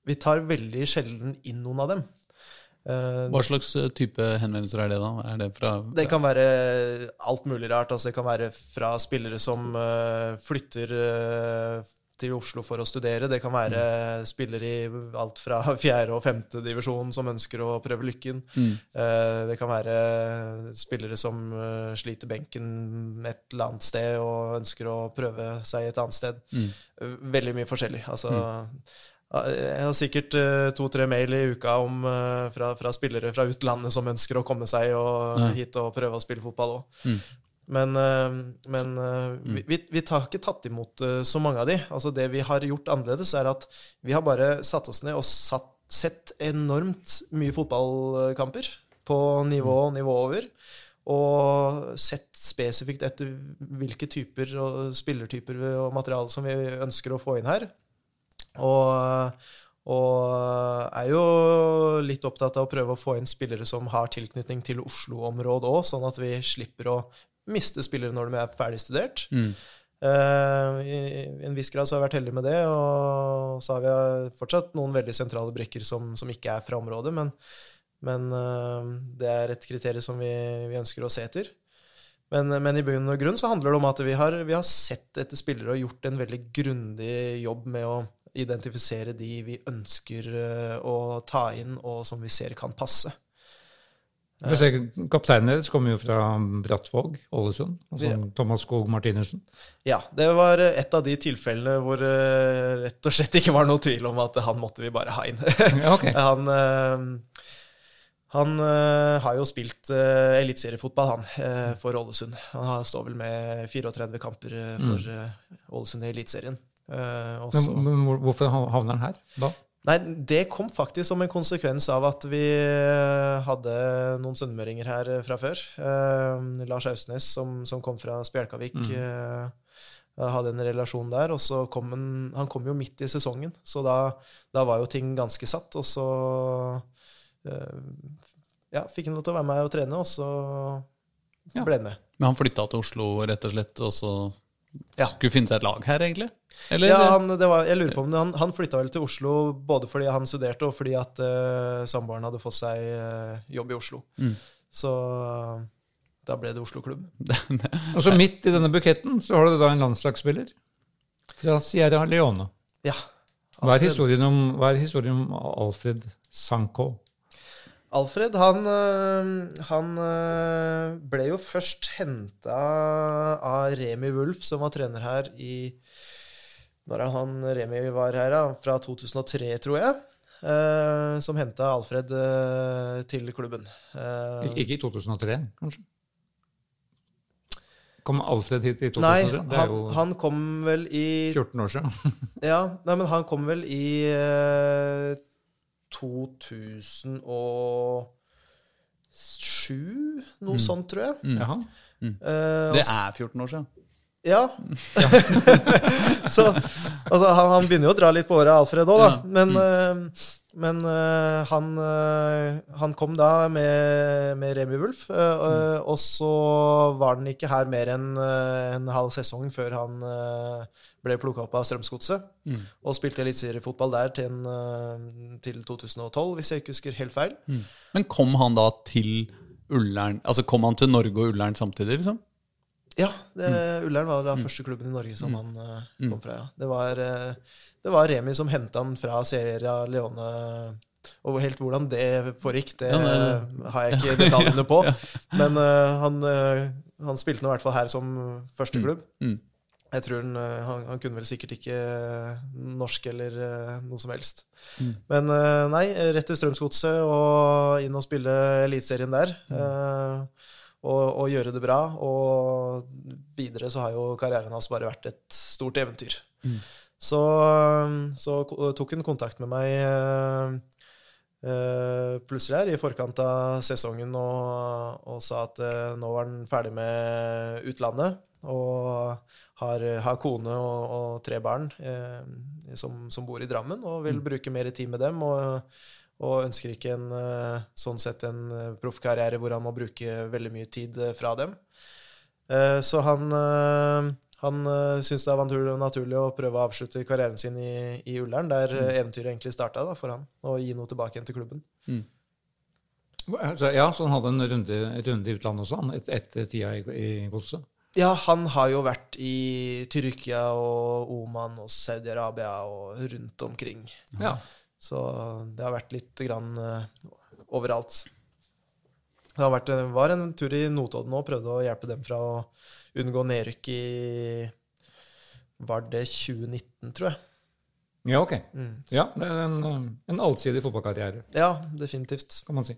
vi tar veldig sjelden inn noen av dem. Eh, Hva slags eh, type henvendelser er det, da? Er det fra det kan være alt mulig rart. Altså det kan være fra spillere som eh, flytter eh, til Oslo for å studere. Det kan være spillere i alt fra fjerde og femte divisjon som ønsker å prøve lykken. Eh, det kan være spillere som eh, sliter benken et eller annet sted og ønsker å prøve seg et annet sted. Mm. Veldig mye forskjellig. Altså ja, Jeg har sikkert eh, to-tre mail i uka om, eh, fra, fra spillere fra utlandet som ønsker å komme seg og, Ja. hit og prøve å spille fotball òg. Men, eh, men eh, vi, vi, vi har ikke tatt imot eh, så mange av de. Altså Det vi har gjort annerledes, er at vi har bare satt oss ned og satt, sett enormt mye fotballkamper på nivå og nivå over. Og sett spesifikt etter hvilke typer og spillertyper og materiale som vi ønsker å få inn her. Og, og er jo litt opptatt av å prøve å få inn spillere som har tilknytning til Oslo-området òg, sånn at vi slipper å miste spillere når de er ferdig studert. Mm. Uh, I en viss grad så har vi vært heldige med det, og så har vi fortsatt noen veldig sentrale brikker som, som ikke er fra området, men, men uh, det er et kriterium som vi, vi ønsker å se etter. Men, men i bunn og grunn så handler det om at vi har, vi har sett etter spillere og gjort en veldig grundig jobb med å identifisere de vi ønsker eh, å ta inn, og som vi ser kan passe. Kapteinen deres kommer jo fra Brattvåg, Ålesund. Altså Ja. Thomas Skog Martinussen. Ja, det var et av de tilfellene hvor det rett og slett ikke var noe tvil om at han måtte vi bare ha inn. Ja, ok. han eh, han eh, har jo spilt eliteseriefotball, han, eh, for Ålesund. Han har, står vel med 34 kamper eh, for eh, Ålesund i Eliteserien. Eh, Men, men hvorfor havner han her da? Nei, det kom faktisk som en konsekvens av at vi eh, hadde noen sunnmøringer her eh, fra før. Eh, Lars Ausnes, som, som kom fra Spjelkavik, eh, hadde en relasjon der. Og så kom han, han kom jo midt i sesongen, så da, da var jo ting ganske satt. Og så eh, ja, fikk han lov til å være med og trene, og så ble han med. Men han flytta til Oslo rett og slett, og så Ja. skulle finne seg et lag her, egentlig? Eller? Ja, han, det var, jeg lurer på om det, han, han flytta vel til Oslo både fordi han studerte, og fordi at uh, samboeren hadde fått seg uh, jobb i Oslo. Mm. Så da ble det Oslo-klubb. Og så midt i denne buketten så har du da en landslagsspiller fra Sierra Leone. Ja. Hva er historien om, hva er historien om Alfred Sanko? Alfred, han, eh, han eh, ble jo først henta av Remi Wulf, som var trener her i Når han Remi var her, da? Fra 2003, tror jeg. eh, som henta Alfred til klubben. Ikke i 2003, kanskje? Kom Alfred hit i 2003? Nei, det han, han kom vel i 14 år siden. Ja, nei, men han kom vel i 2007, noe sånt, tror jeg. Mm. Jaha. Uh, Det er 14 år siden. Ja. så altså, han, han begynner jo å dra litt på åra, Alfred òg, da. Men, Men, uh, men uh, han, uh, han kom da med, med Remi Wulf, Mm. og så var han ikke her mer enn en halv sesong før han ble plukka opp av Strømsgodset. Mm. Og spilte eliteseriefotball der til, en, til 2012, hvis jeg ikke husker helt feil. Men kom han da til Ullern Altså kom han til Norge og Ullern samtidig, liksom? Ja, det, Ullern var da første klubben i Norge som han uh, kom fra. Ja. Det, var, uh, det var Remi som henta han fra Sierra Leone. Og helt hvordan det foregikk, det Ja, nei, har jeg ikke detaljene på. Men uh, han, han spilte nå i hvert fall her som førsteklubb. Mm. Jeg tror han, han, han kunne vel sikkert ikke norsk eller noe som helst. Mm. Men nei, rett til Strømsgodset og inn og spille Eliteserien der. eh, og, og gjøre det bra. Og videre så har jo karrieren hans bare vært et stort eventyr. Mm. Så, så tok hun kontakt med meg eh, eh, plutselig her i forkant av sesongen og, og sa at eh, nå var han ferdig med utlandet. Og har, har kone og, og tre barn som, som bor i Drammen, og vil bruke mer tid med dem. Og, og ønsker ikke en eh, sånn sett en eh, proffkarriere hvor han må bruke veldig mye tid eh, fra dem. Så han, han syns det er naturlig, å prøve å avslutte karrieren sin i, i Ullern, der mm. eventyret egentlig starta for han, og gi noe tilbake igjen til klubben. Altså, ja, så han hadde en runde, runde i utlandet også, han, et, etter tida i, i godset. Ja, han har jo vært i Tyrkia og Oman og Saudi-Arabia og rundt omkring. Ja. Så det har vært litt grann eh, overalt. Det har vært, var en tur i Notodden og prøvde å hjelpe dem fra å unngå nedrykk i Var det 2019, tror jeg. ja, ok. Mm. Ja, det er en, eh, en allsidig fotballkarriere, Ja, definitivt. kan man si.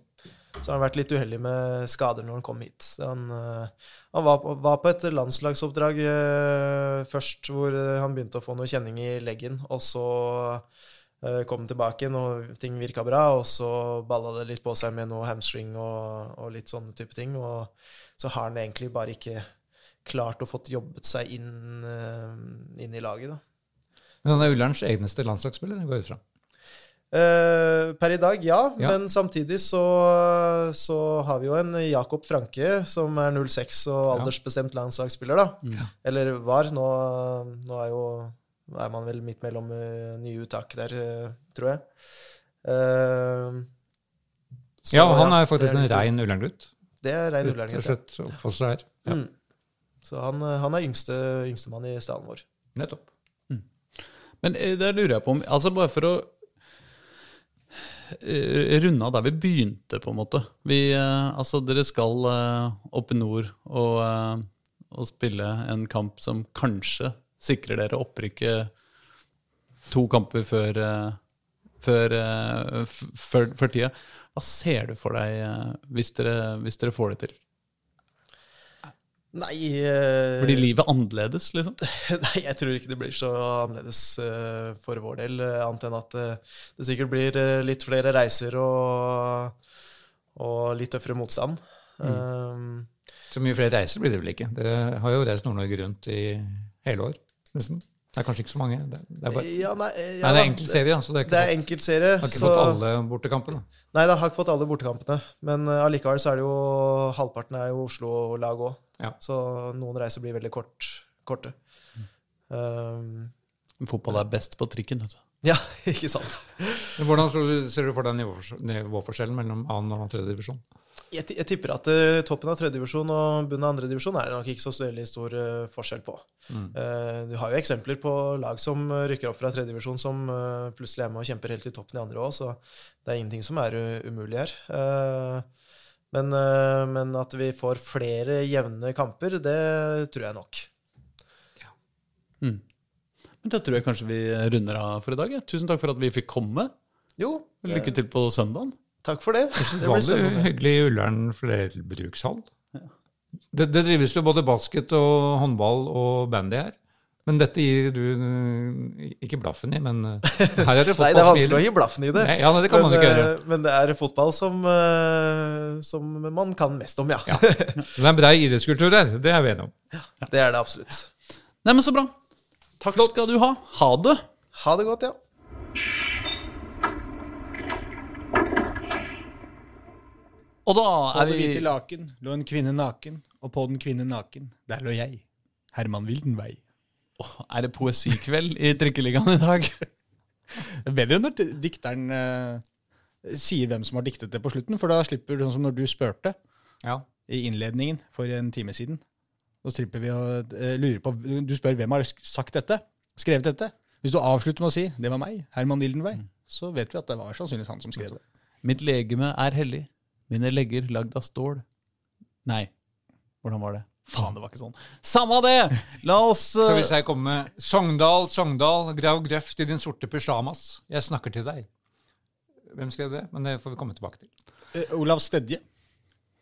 Så har han vært litt uheldig med skader når han kom hit. Han, eh, han var, på, var på et landslagsoppdrag eh, først, hvor eh, han begynte å få noe kjenning i leggen. Og så eh, kom tilbake når ting virka bra. Og så balla det litt på seg med noe hamstring og, og litt sånne type ting. Og så har han egentlig bare ikke klart å fått jobbet seg inn, eh, inn i laget, da. Men han er Ullerns eneste landslagsspiller, går jeg ut fra. Eh, per i dag, ja. Ja. Men samtidig så, så har vi jo en Jakob Franke som er 06 og aldersbestemt landslagsspiller, da. Eller var. Nå, nå er jo er man vel midt mellom uh, nye uttak der, uh, tror jeg. Eh, så Ja, han er faktisk faktisk en litt- rein Ullern-gutt. Det er rein Rett ullern. og slett også her. Ja, Mm. Så han, eh, han er yngste, yngstemann i stallen vår. nettopp. Men der lurer jeg på om Altså bare for å eh, runde av der vi begynte, på en måte. Vi, eh, altså Dere skal eh, opp i nord og, eh, og spille en kamp som kanskje sikrer dere opprykket to kamper før, eh, før, eh, før, før tida. Hva ser du for deg eh, hvis dere, hvis dere får det til? Nei, uh, Blir livet annerledes, liksom? Nei, jeg tror ikke det blir så annerledes uh, for vår del, Uh, annet enn at det sikkert blir litt flere reiser og, og litt tøffere motstand. Um, Så mye flere reiser blir det vel ikke. Dere har jo reist Nord-Norge rundt i hele år, nesten. Det er kanskje ikke så mange. Det, det er bare ja, nei, ja, Nei, det er enkelt serie, så det er ikke Det er fått, serie, har ikke så- fått alle bortekampene. Nei, det har ikke fått alle bortekampene. Men allikevel allikevel så er det jo halvparten er jo Oslo-lag òg. Ja. Så noen reiser blir veldig kort, korte. Um, Fotball er best på trikken. vet du. ja, ikke sant. Hvordan ser du for deg nivåforskjellen mellom annen og tredje divisjon? Jeg, jeg tipper at eh, toppen av tredjedivisjon og bunnen av andredivisjon er det nok ikke så veldig stor eh, forskjell på. Eh, du har jo eksempler på lag som rykker opp fra tredjedivisjon som plutselig er med og kjemper helt i toppen i andre òg, så det er ingenting som er umulig her. Eh, men, men at vi får flere jevne kamper, det tror jeg nok. Men Da tror jeg kanskje vi runder av for i dag. ja. Tusen takk for at vi fikk komme. Jo, Lykke til på søndagen. Takk for det. Det blir Vanlig spennende. hyggelig Ullern flerbrukshall. Det, det drives jo både basket og håndball og bandy her. Men dette gir du eh, ikke blaffen i, men eh, her er det Nei, det er vanskelig å gi blaffen i det. Nei, Ja, nei, det kan man ikke gjøre. eh, men det er fotball som, som man kan mest om, ja. Det er brei idrettskultur her, det er vi enige om. Ja, Det er det absolutt. Nei, men så bra. Takk skal du ha. Ha det. Ha det godt, ja. Og da På er det vi hvite laken lå en kvinne naken, og på den kvinne naken, der lå jeg. Herman Wildenvei. Er det poesikveld i Trikkeligaen i dag? Det er bedre når dikteren eh, sier hvem som har diktet det på slutten, for da slipper du sånn som når du spurte Ja. i innledningen for en time siden. Da slipper vi å eh, lure på Du spør hvem har sagt dette, skrevet dette. Hvis du avslutter med å si 'det var meg', Herman Wildenvei, så vet vi at det var sannsynligvis han som skrev det. Mitt legeme er hellig. Mine legger lagd av stål. Nei. Hvordan var det? Faen, det var ikke sånn. Samme det! La oss Så eh, hvis jeg kommer med Sogndal, Sogndal, grav grøft i din sorte pysjamas. Jeg snakker til deg. Hvem skrev det? Men det får vi komme tilbake til. Uh, Olav Stedje.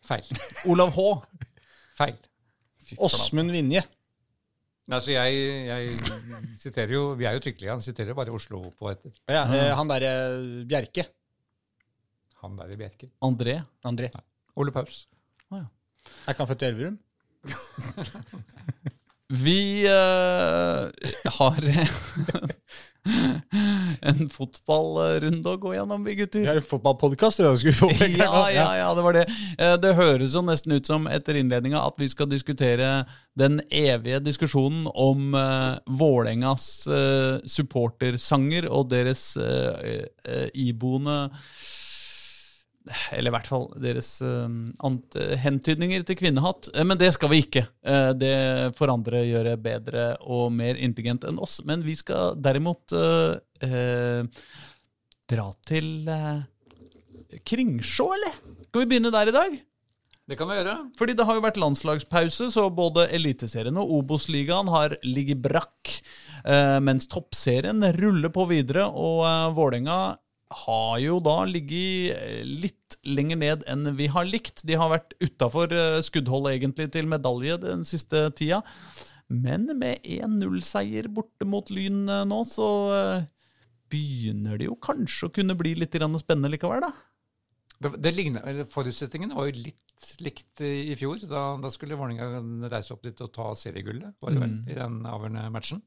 Feil. Olav H. Feil. Åsmund Vinje. Altså, jeg, jeg siterer jo Vi er jo Trikkeligaen, siterer bare Oslo-poeter. Ja, eh, han derre Bjerke. Han der i ikke. André. André. Ole Paus. Er ikke han født i Elverum? Vi eh, har en fotballrunde å gå gjennom, vi gutter. Vi har en fotballpodkast. Ja, ja, ja, det var det. Eh, Det høres jo nesten ut som etter innledninga at vi skal diskutere den evige diskusjonen om uh, Vålerengas eh, supportersanger og deres eh, eh, iboende eller i hvert fall deres uh, hentydninger til kvinnehatt. Eh, men det skal vi ikke. Eh, det får andre gjøre bedre og mer intelligent enn oss. Men vi skal derimot eh, eh, dra til uh, Kringsjå, eller? Skal vi begynne der i dag? Det kan vi gjøre. Fordi det har jo vært landslagspause, så både Eliteserien og Obos-ligaen har ligget brakk. Eh, mens toppserien ruller på videre, og eh, Vålerenga har jo da ligget eh, litt lenger ned enn vi har likt. De har vært utafor eh, skuddholdet egentlig til medalje den siste tida. Men med 1-0-seier borte mot Lyn eh, nå, så begynner det jo kanskje å kunne bli litt spennende likevel, da. Det, det ligner, Forutsetningene var jo litt likt i fjor. Da, da skulle Vålerenga reise opp dit og ta seriegullet, var det vel, i den avgjørende matchen.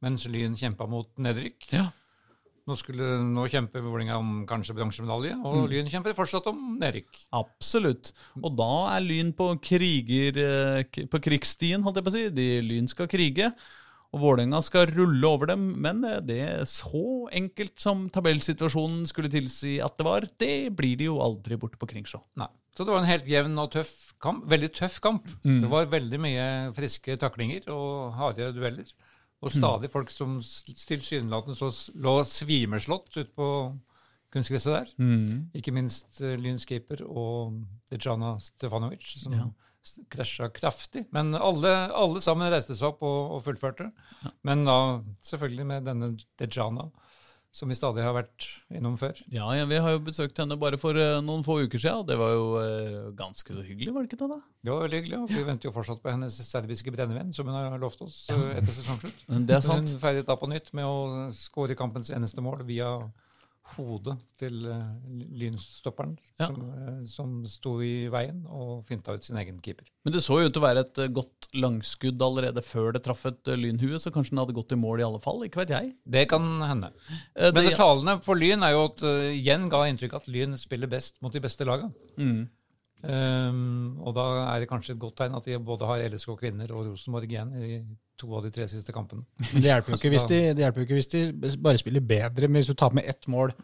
Mens Lyn kjempa mot nedrykk. Ja. Nå, skulle, nå kjemper Vålerenga om kanskje bronsemedalje, og Lyn kjemper fortsatt om nedrykk. Absolutt. Og da er Lyn på kriger eh, På krigsstien, holdt jeg på å si. De Lyn skal krige. Og Vålerenga skal rulle over dem, men eh, det er så enkelt som tabellsituasjonen skulle tilsi at det var, det blir de jo aldri borte på Kringsjå. Nei. Så det var en helt jevn og tøff kamp. Veldig tøff kamp. Det var veldig mye friske taklinger og harde dueller. Og stadig folk som tilsynelatende så lå svimeslått ute på kunstgresset der. Ikke minst uh, Lynskeeper og Dejana Stefanovic, som Ja. krasja kraftig. Men alle, alle sammen reiste seg opp og, og fullførte. Men da selvfølgelig med denne Dejana, som vi stadig har vært innom før. Ja, ja, vi har jo besøkt henne bare for uh, noen få uker siden, og det var jo uh, ganske så hyggelig, var det ikke det? da? Det var veldig hyggelig, og vi venter jo fortsatt på hennes serbiske brennevin, som hun har lovt oss uh, etter sesongslutt. Det er sant. Hun feiret da på nytt med å skåre kampens eneste mål via hodet til uh, lynstopperen, Ja. som, eh, som sto i veien og finta ut sin egen keeper. Men det så jo ut til å være et eh, godt langskudd allerede før det traff et eh, lynhue, så kanskje den hadde gått i mål i alle fall, ikke vet jeg. Det kan hende. Eh, Men det- det talende for Lyn er jo at Jen ga inntrykk at Lyn spiller best mot de beste lagene. Mm. Um, og da er det kanskje et godt tegn at de både har LSK kvinner og Rosenborg igjen i to av de tre siste kampene. Men det hjelper jo ikke hvis de, det hjelper jo ikke hvis de bare spiller bedre, men hvis du taper med ett mål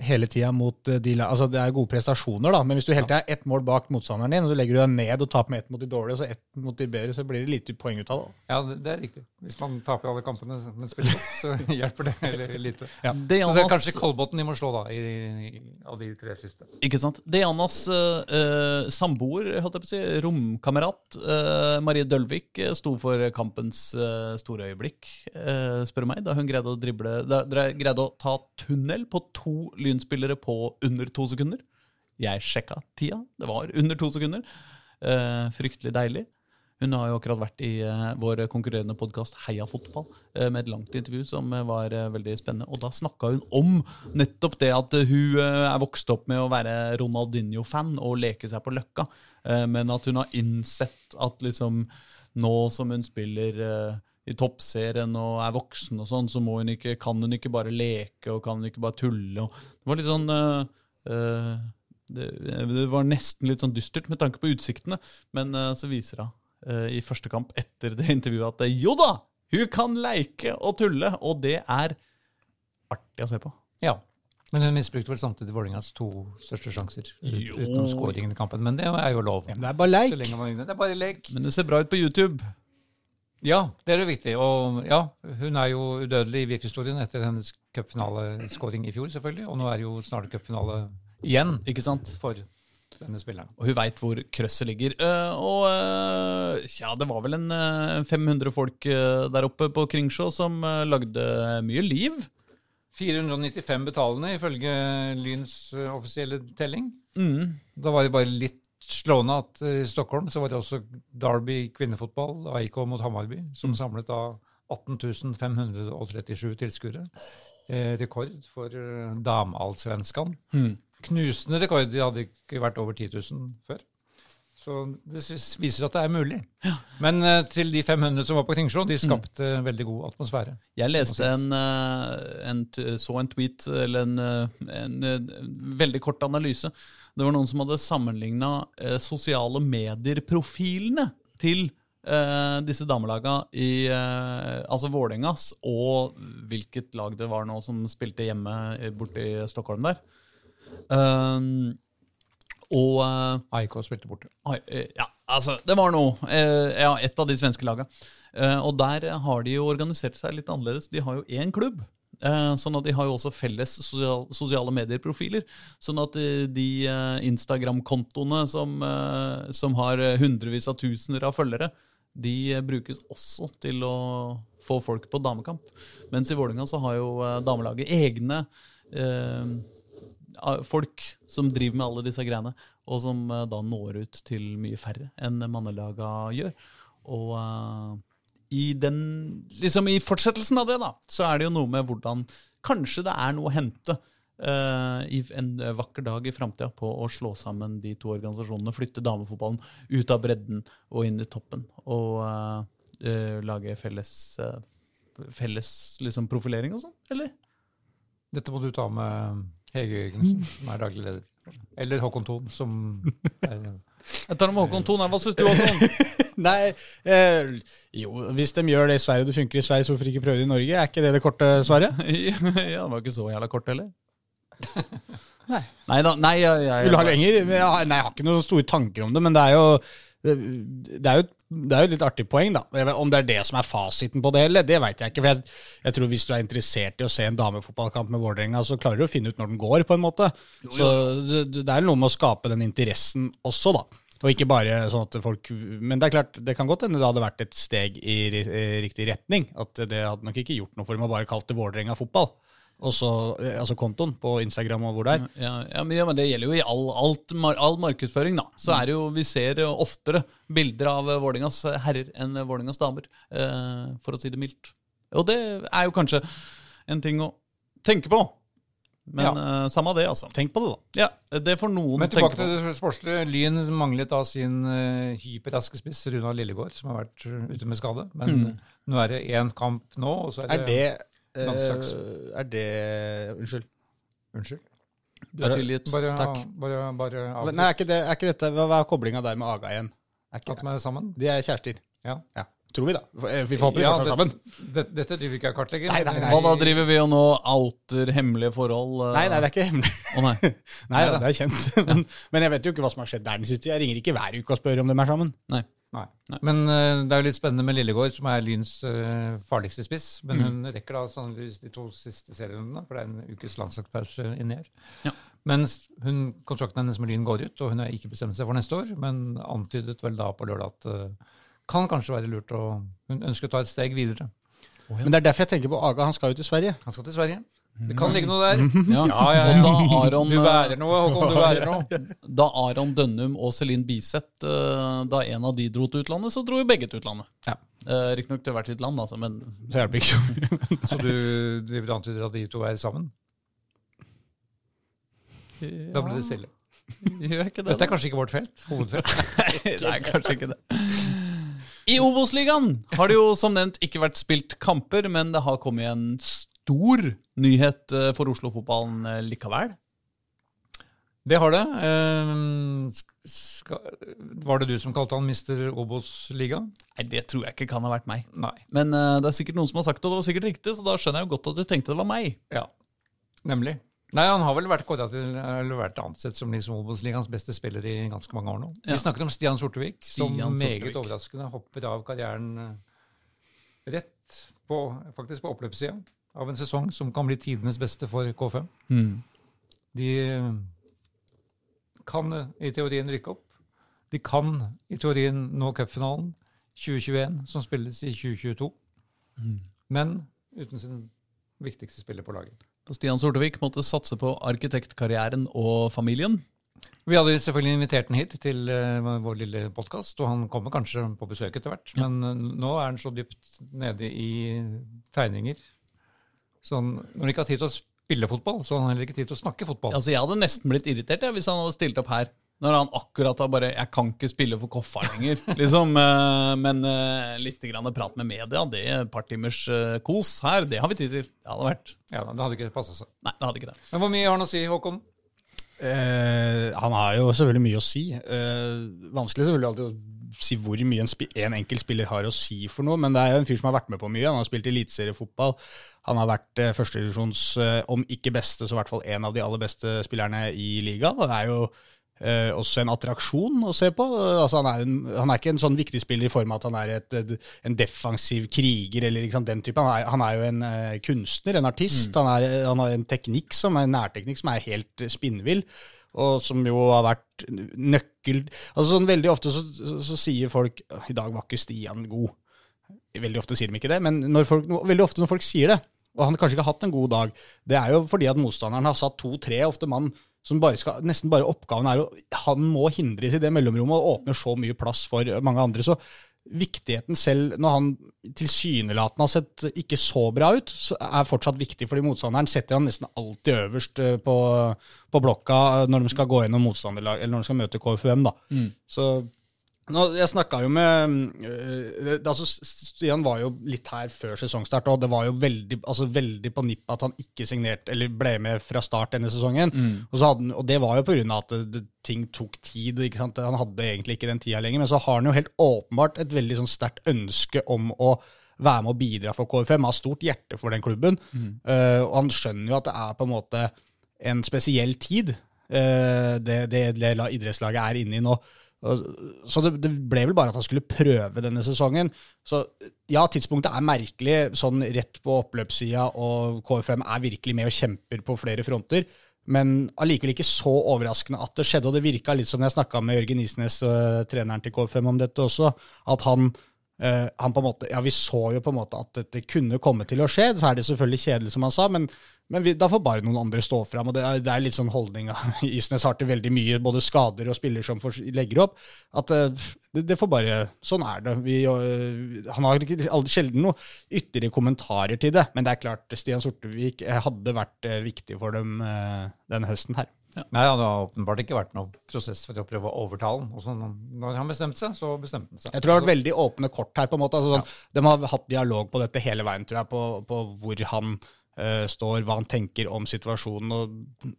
hele tida mot eh, de Altså, det er gode prestasjoner, da, men hvis du hele tida er ett mål bak motstanderen din, og så legger du deg ned og taper med ett mot de dårlige, og så ett mot de bedre, så blir det lite poeng ut av det. Ja, det, er riktig. Hvis man taper alle kampene, men spiller så hjelper det lite. Ja. Det Så det er kanskje Kolbotn de må slå, da, i, i, av de tre siste. Ikke sant? Dianas eh, eh, samboer, holdt jeg på å si, romkamerat, eh, Marie Dølvik, eh, sto for kampens eh, store øyeblikk, eh, spør du meg, da hun greide å drible da, dere greide å ta tunnel på to lynspillere på under to sekunder. Jeg sjekka tida, det var under to sekunder. Eh, fryktelig deilig. Hun har jo akkurat vært i eh, vår konkurrerende podkast Heia fotball eh, med et langt intervju som eh, var eh, veldig spennende. Og da snakka hun om nettopp det at hun eh, er vokst opp med å være Ronaldinho-fan og leke seg på Løkka, men at hun har innsett at liksom nå som hun spiller i toppserien og er voksen og sånn, så må hun ikke, kan hun ikke bare leke og kan hun ikke bare tulle. Og det var litt sånn uh, uh, det, det var nesten litt sånn dystert med tanke på utsiktene, men uh, så viser hun i første kamp etter det intervjuet at jo da, hun kan leike og tulle, og det er artig å se på. Ja. Men hun misbrukte vel samtidig Vålerengas to største sjanser ut, utenom skåringen i kampen. Men det er jo lov. Det er bare leik. Så lenge man vinner. Det er bare lek. Men det ser bra ut på YouTube. Ja, det er jo viktig. Og ja, hun er jo udødelig i VIF-historien etter hennes cupfinaleskåring i fjor, selvfølgelig. Og nå er det jo snart cupfinale igjen Ikke sant? for denne spilleren. Og hun veit hvor krøsset ligger. Eh, og eh, ja, det var vel en eh, 500 folk eh, der oppe på Kringsjå som lagde mye liv. 495 betalende ifølge Lyns offisielle telling. Mm. Da var det bare litt slående at eh, i Stockholm så var det også Derby kvinnefotball, AIK mot Hamarby, som samlet da 18.537 tilskuere. Eh, rekord for eh, dameallsvenskan. Mm. Knusende rekord. De hadde ikke vært over 10 000 før. Så det viser at det er mulig. Men eh, til de 500 som var på Kringsjå, de skapte veldig god atmosfære. Jeg leste en, eh, en, så en tweet, eller en, en, veldig kort analyse. Det var noen som hadde sammenligna sosiale medier-profilene til eh, disse damelaga i eh, altså Vålerengas, og hvilket lag det var nå som spilte hjemme eh, borte i Stockholm der. Um, og eh, AIK spilte borte. Eh, ja, altså, det var noe. Eh, ja, et av de svenske laga. Eh, og der har de jo organisert seg litt annerledes. De har jo én klubb. Eh, sånn at de har jo også felles sosiale medier-profiler. Sånn at de, de eh, Instagram-kontoene som, eh, som har eh, hundrevis av tusener av følgere, de eh, brukes også til å få folk på damekamp. Mens i Vålerenga så har jo eh, damelaget egne eh, folk som driver med alle disse greiene, og som eh, da når ut til mye færre enn mannelaga gjør. Og eh, i den liksom i fortsettelsen av det, da, så er det jo noe med hvordan kanskje det er noe å hente uh, i en vakker dag i framtida på å slå sammen de to organisasjonene, flytte damefotballen ut av bredden og inn i toppen, og uh, uh, lage felles, felles liksom profilering og sånn, eller? Dette må du ta med Hege Jørgensen, som er daglig leder. Eller Håkon Thon, som er Jeg tar med Håkon Thon. Hva syns du, Håkon? Nei, eh, jo, hvis de gjør det i Sverige, det funker i Sverige, så hvorfor ikke prøve det i Norge? Er ikke det det korte svaret? ja, det var ikke så jævla kort heller. Nei. Nei da. Nei, jeg, jeg, Vil du ha lenger? Har- Nei, jeg har ikke noen store tanker om det, men det er jo det er jo, det er jo et litt artig poeng, da. Om det er det som er fasiten på det, hele, det veit jeg ikke. For jeg, jeg tror Hvis du er interessert i å se en damefotballkamp med Vålerenga, så klarer du å finne ut når den går, på en måte. Så det, det er noe med å skape den interessen også, da. Og ikke bare sånn at folk Men det er klart, det kan godt hende det hadde vært et steg i, i riktig retning. At det hadde nok ikke gjort noe for dem å bare kalt det Vålerenga fotball. Og så, eh, altså kontoen på Instagram og hvor det er. Ja, ja, men, ja, men det gjelder jo i all, alt, all markedsføring, da. Så er det jo, vi ser oftere bilder av Vålingas herrer enn Vålingas damer, eh, for å si det mildt. Og det er jo kanskje en ting å tenke på. Men eh, samme det, altså. Tenk på det, da. Ja, det får noen Men tenke tilbake på. til det sportslige. Lyn manglet da sin uh, hyperraske spiss, Runa Lillegård, som har vært ute med skade. Men Mm. nå er det én kamp nå, og så er det, Er det eh, landslags. Er det Unnskyld. Unnskyld. Du er tilgitt. Bare, Takk. bare, bare. Nei, er ikke, det, er ikke dette Hva hva er koblinga der med Aga igjen? Er ikke, At de er sammen. de er kjærester. Ja. Ja. Tror vi, da. Vi får håpe de Ja, fortsatt sammen. det, dette driver ikke jeg og kartlegger. Nei, nei, nei. Hva da driver vi og nå outer hemmelige forhold? Uh... Nei, nei, det er ikke hemmelig. Oh, nei. Nei, da, det er kjent. Men, men jeg vet jo ikke hva som har skjedd der den siste tida. Jeg ringer ikke hver uke og spør om de er sammen. nei. Nei. Men uh, det er jo litt spennende med Lillegård, som er Lyns uh, farligste spiss. Men hun rekker da sannsynligvis de to siste serierundene, for det er en ukes landslagspause inni her. Ja. Mens hun, kontrakten hennes med Lyn går ut, og hun har ikke bestemt seg for neste år, men antydet vel da på lørdag at det kan kanskje være lurt å Hun ønsker å ta et steg videre. Men det er derfor jeg tenker på Aga. Han skal jo til Sverige. Han skal til Sverige. Det kan ligge noe der. Ja. Ja, ja, ja. Da Aron, Du værer noe, Håkon. Du værer noe. da Aron Dønnum og Celine Biseth eh, Da en av de dro til utlandet, så dro jo begge til utlandet. Ja. Uh, Riktignok til hvert sitt land, altså, men Så hjelper ikke så du driver antyder at de to er sammen? Da blir det stille. Gjør ikke det? Dette er kanskje ikke vårt felt? Hovedfelt? Nei, kanskje ikke det. I Obos-ligaen har det jo som nevnt ikke vært spilt kamper, men det har kommet en stor nyhet eh, for Oslo-fotballen eh, likevel. Det har det. Ska, var det du som kalte han Mr. Obos-liga? Nei, Det tror jeg ikke kan ha vært meg. Nei. Men eh, det er sikkert noen som har sagt det, og det var sikkert riktig, så da skjønner jeg jo godt at du tenkte det var meg. Ja, nemlig. Nei, Han har vel vært, til, eller vært ansett som liksom Obos-ligaens beste spiller i ganske mange år nå. Ja. Vi snakket om Stian Sortevik, som Stian meget Sortevik. overraskende hopper av karrieren eh, rett på, faktisk på oppløpssida av en sesong som kan bli tidenes beste for K5. De eh, kan eh, i teorien rykke opp. De kan i teorien nå cupfinalen 2021, som spilles i 2022. Men uten sin viktigste spiller på laget. Stian Sortevik måtte satse på arkitektkarrieren og familien. Vi hadde selvfølgelig invitert han hit til eh, vår lille podkast, og han kommer kanskje på besøk etter hvert. Men eh, nå er han så dypt nede i tegninger. Så han, når han ikke har tid til å spille fotball, så har han heller ikke tid til å snakke fotball. Altså, Jeg hadde nesten blitt irritert ja, hvis han hadde stilt opp her. Når han akkurat har bare 'Jeg kan ikke spille for Koffa lenger'. liksom, eh, Men eh, litt grann prat med media, det et par timers eh, kos her, det har vi tid til. Det hadde vært Ja, Det hadde ikke passa seg. Nei, det hadde ikke det. Men hvor mye har han å si, Håkon? Eh, han har jo selvfølgelig mye å si. Eh, vanskelig selvfølgelig alltid å si hvor mye en, en enkelt spiller har å si for noe, men det er jo en fyr som har vært med på mye. Han har spilt eliteseriefotball. Han har vært eh, førstedivisjons, eh, om ikke beste, så i hvert fall en av de aller beste spillerne i ligaen. Det er jo eh, også en attraksjon å se på. Eh, altså, han, er en, han er ikke en sånn viktig spiller i form av at han er et, et, en defensiv kriger eller liksom den type. Han er, han er jo en eh, kunstner, en artist. Han, er, han har en teknikk som er en nærteknikk som er helt eh, spinnvill og som jo har vært nøkkel altså sånn Veldig ofte så, så, så sier folk i dag var ikke Stian god. Veldig ofte sier de ikke det, men når folk, veldig ofte når folk sier det, og han kanskje ikke har hatt en god dag, det er jo fordi at motstanderen har satt to-tre, ofte mann, som bare skal, nesten bare oppgaven er å Han må hindres i det mellomrommet og åpner så mye plass for mange andre. Så viktigheten selv, når han tilsynelatende har sett ikke så bra ut, så er fortsatt viktig, fordi motstanderen setter han nesten alltid øverst eh, på, på blokka når de skal gå gjennom motstanderlag, eller når de skal møte KFUM. da. Så Nå, jeg snakka jo med øh, altså Stian var jo litt her før sesongstart, og det var jo veldig, altså veldig på nippet at han ikke signerte eller ble med fra start denne sesongen. Og, så hadde, han- og det var jo pga. at det, det, ting tok tid. Han hadde egentlig ikke den tida lenger. Men så har han jo helt åpenbart et veldig sånn sterkt ønske om å være med og bidra for KFM. Han har stort hjerte for den klubben. øh, og han skjønner jo at det er på en måte en spesiell tid øh, det, det, det idrettslaget er inne i nå. Så det, det ble vel bare at han skulle prøve denne sesongen. Så ja, tidspunktet er merkelig, sånn rett på oppløpssida, og KFM er virkelig med og kjemper på flere fronter. Men allikevel ikke så overraskende at det skjedde, og det virka litt som jeg snakka med Jørgen Isnes, øh, treneren til KFM, om dette også, at han Eh, han på en måte, ja, Vi så jo på en måte at dette kunne komme til å skje. Så er det selvfølgelig kjedelig, som han sa, men, men vi, da får bare noen andre stå fram. og Det er, det er litt sånn holdning av Isnes har til veldig mye, både skader og spiller som for, legger opp. at eh, det, det får bare, Sånn er det. Vi, eh, han har ikke aldri, sjelden noe ytterligere kommentarer til det, men det er klart Stian Sortevik eh, hadde vært viktig for dem denne høsten her. Nei, Det har åpenbart ikke vært noen prosess for å prøve å overtale ham. Når han bestemte seg, så bestemte han seg. Jeg tror det har vært veldig åpne kort her. på en måte. Altså, sånn, De har hatt dialog på dette hele veien, tror jeg, på, på hvor han står, hva han tenker om situasjonen. og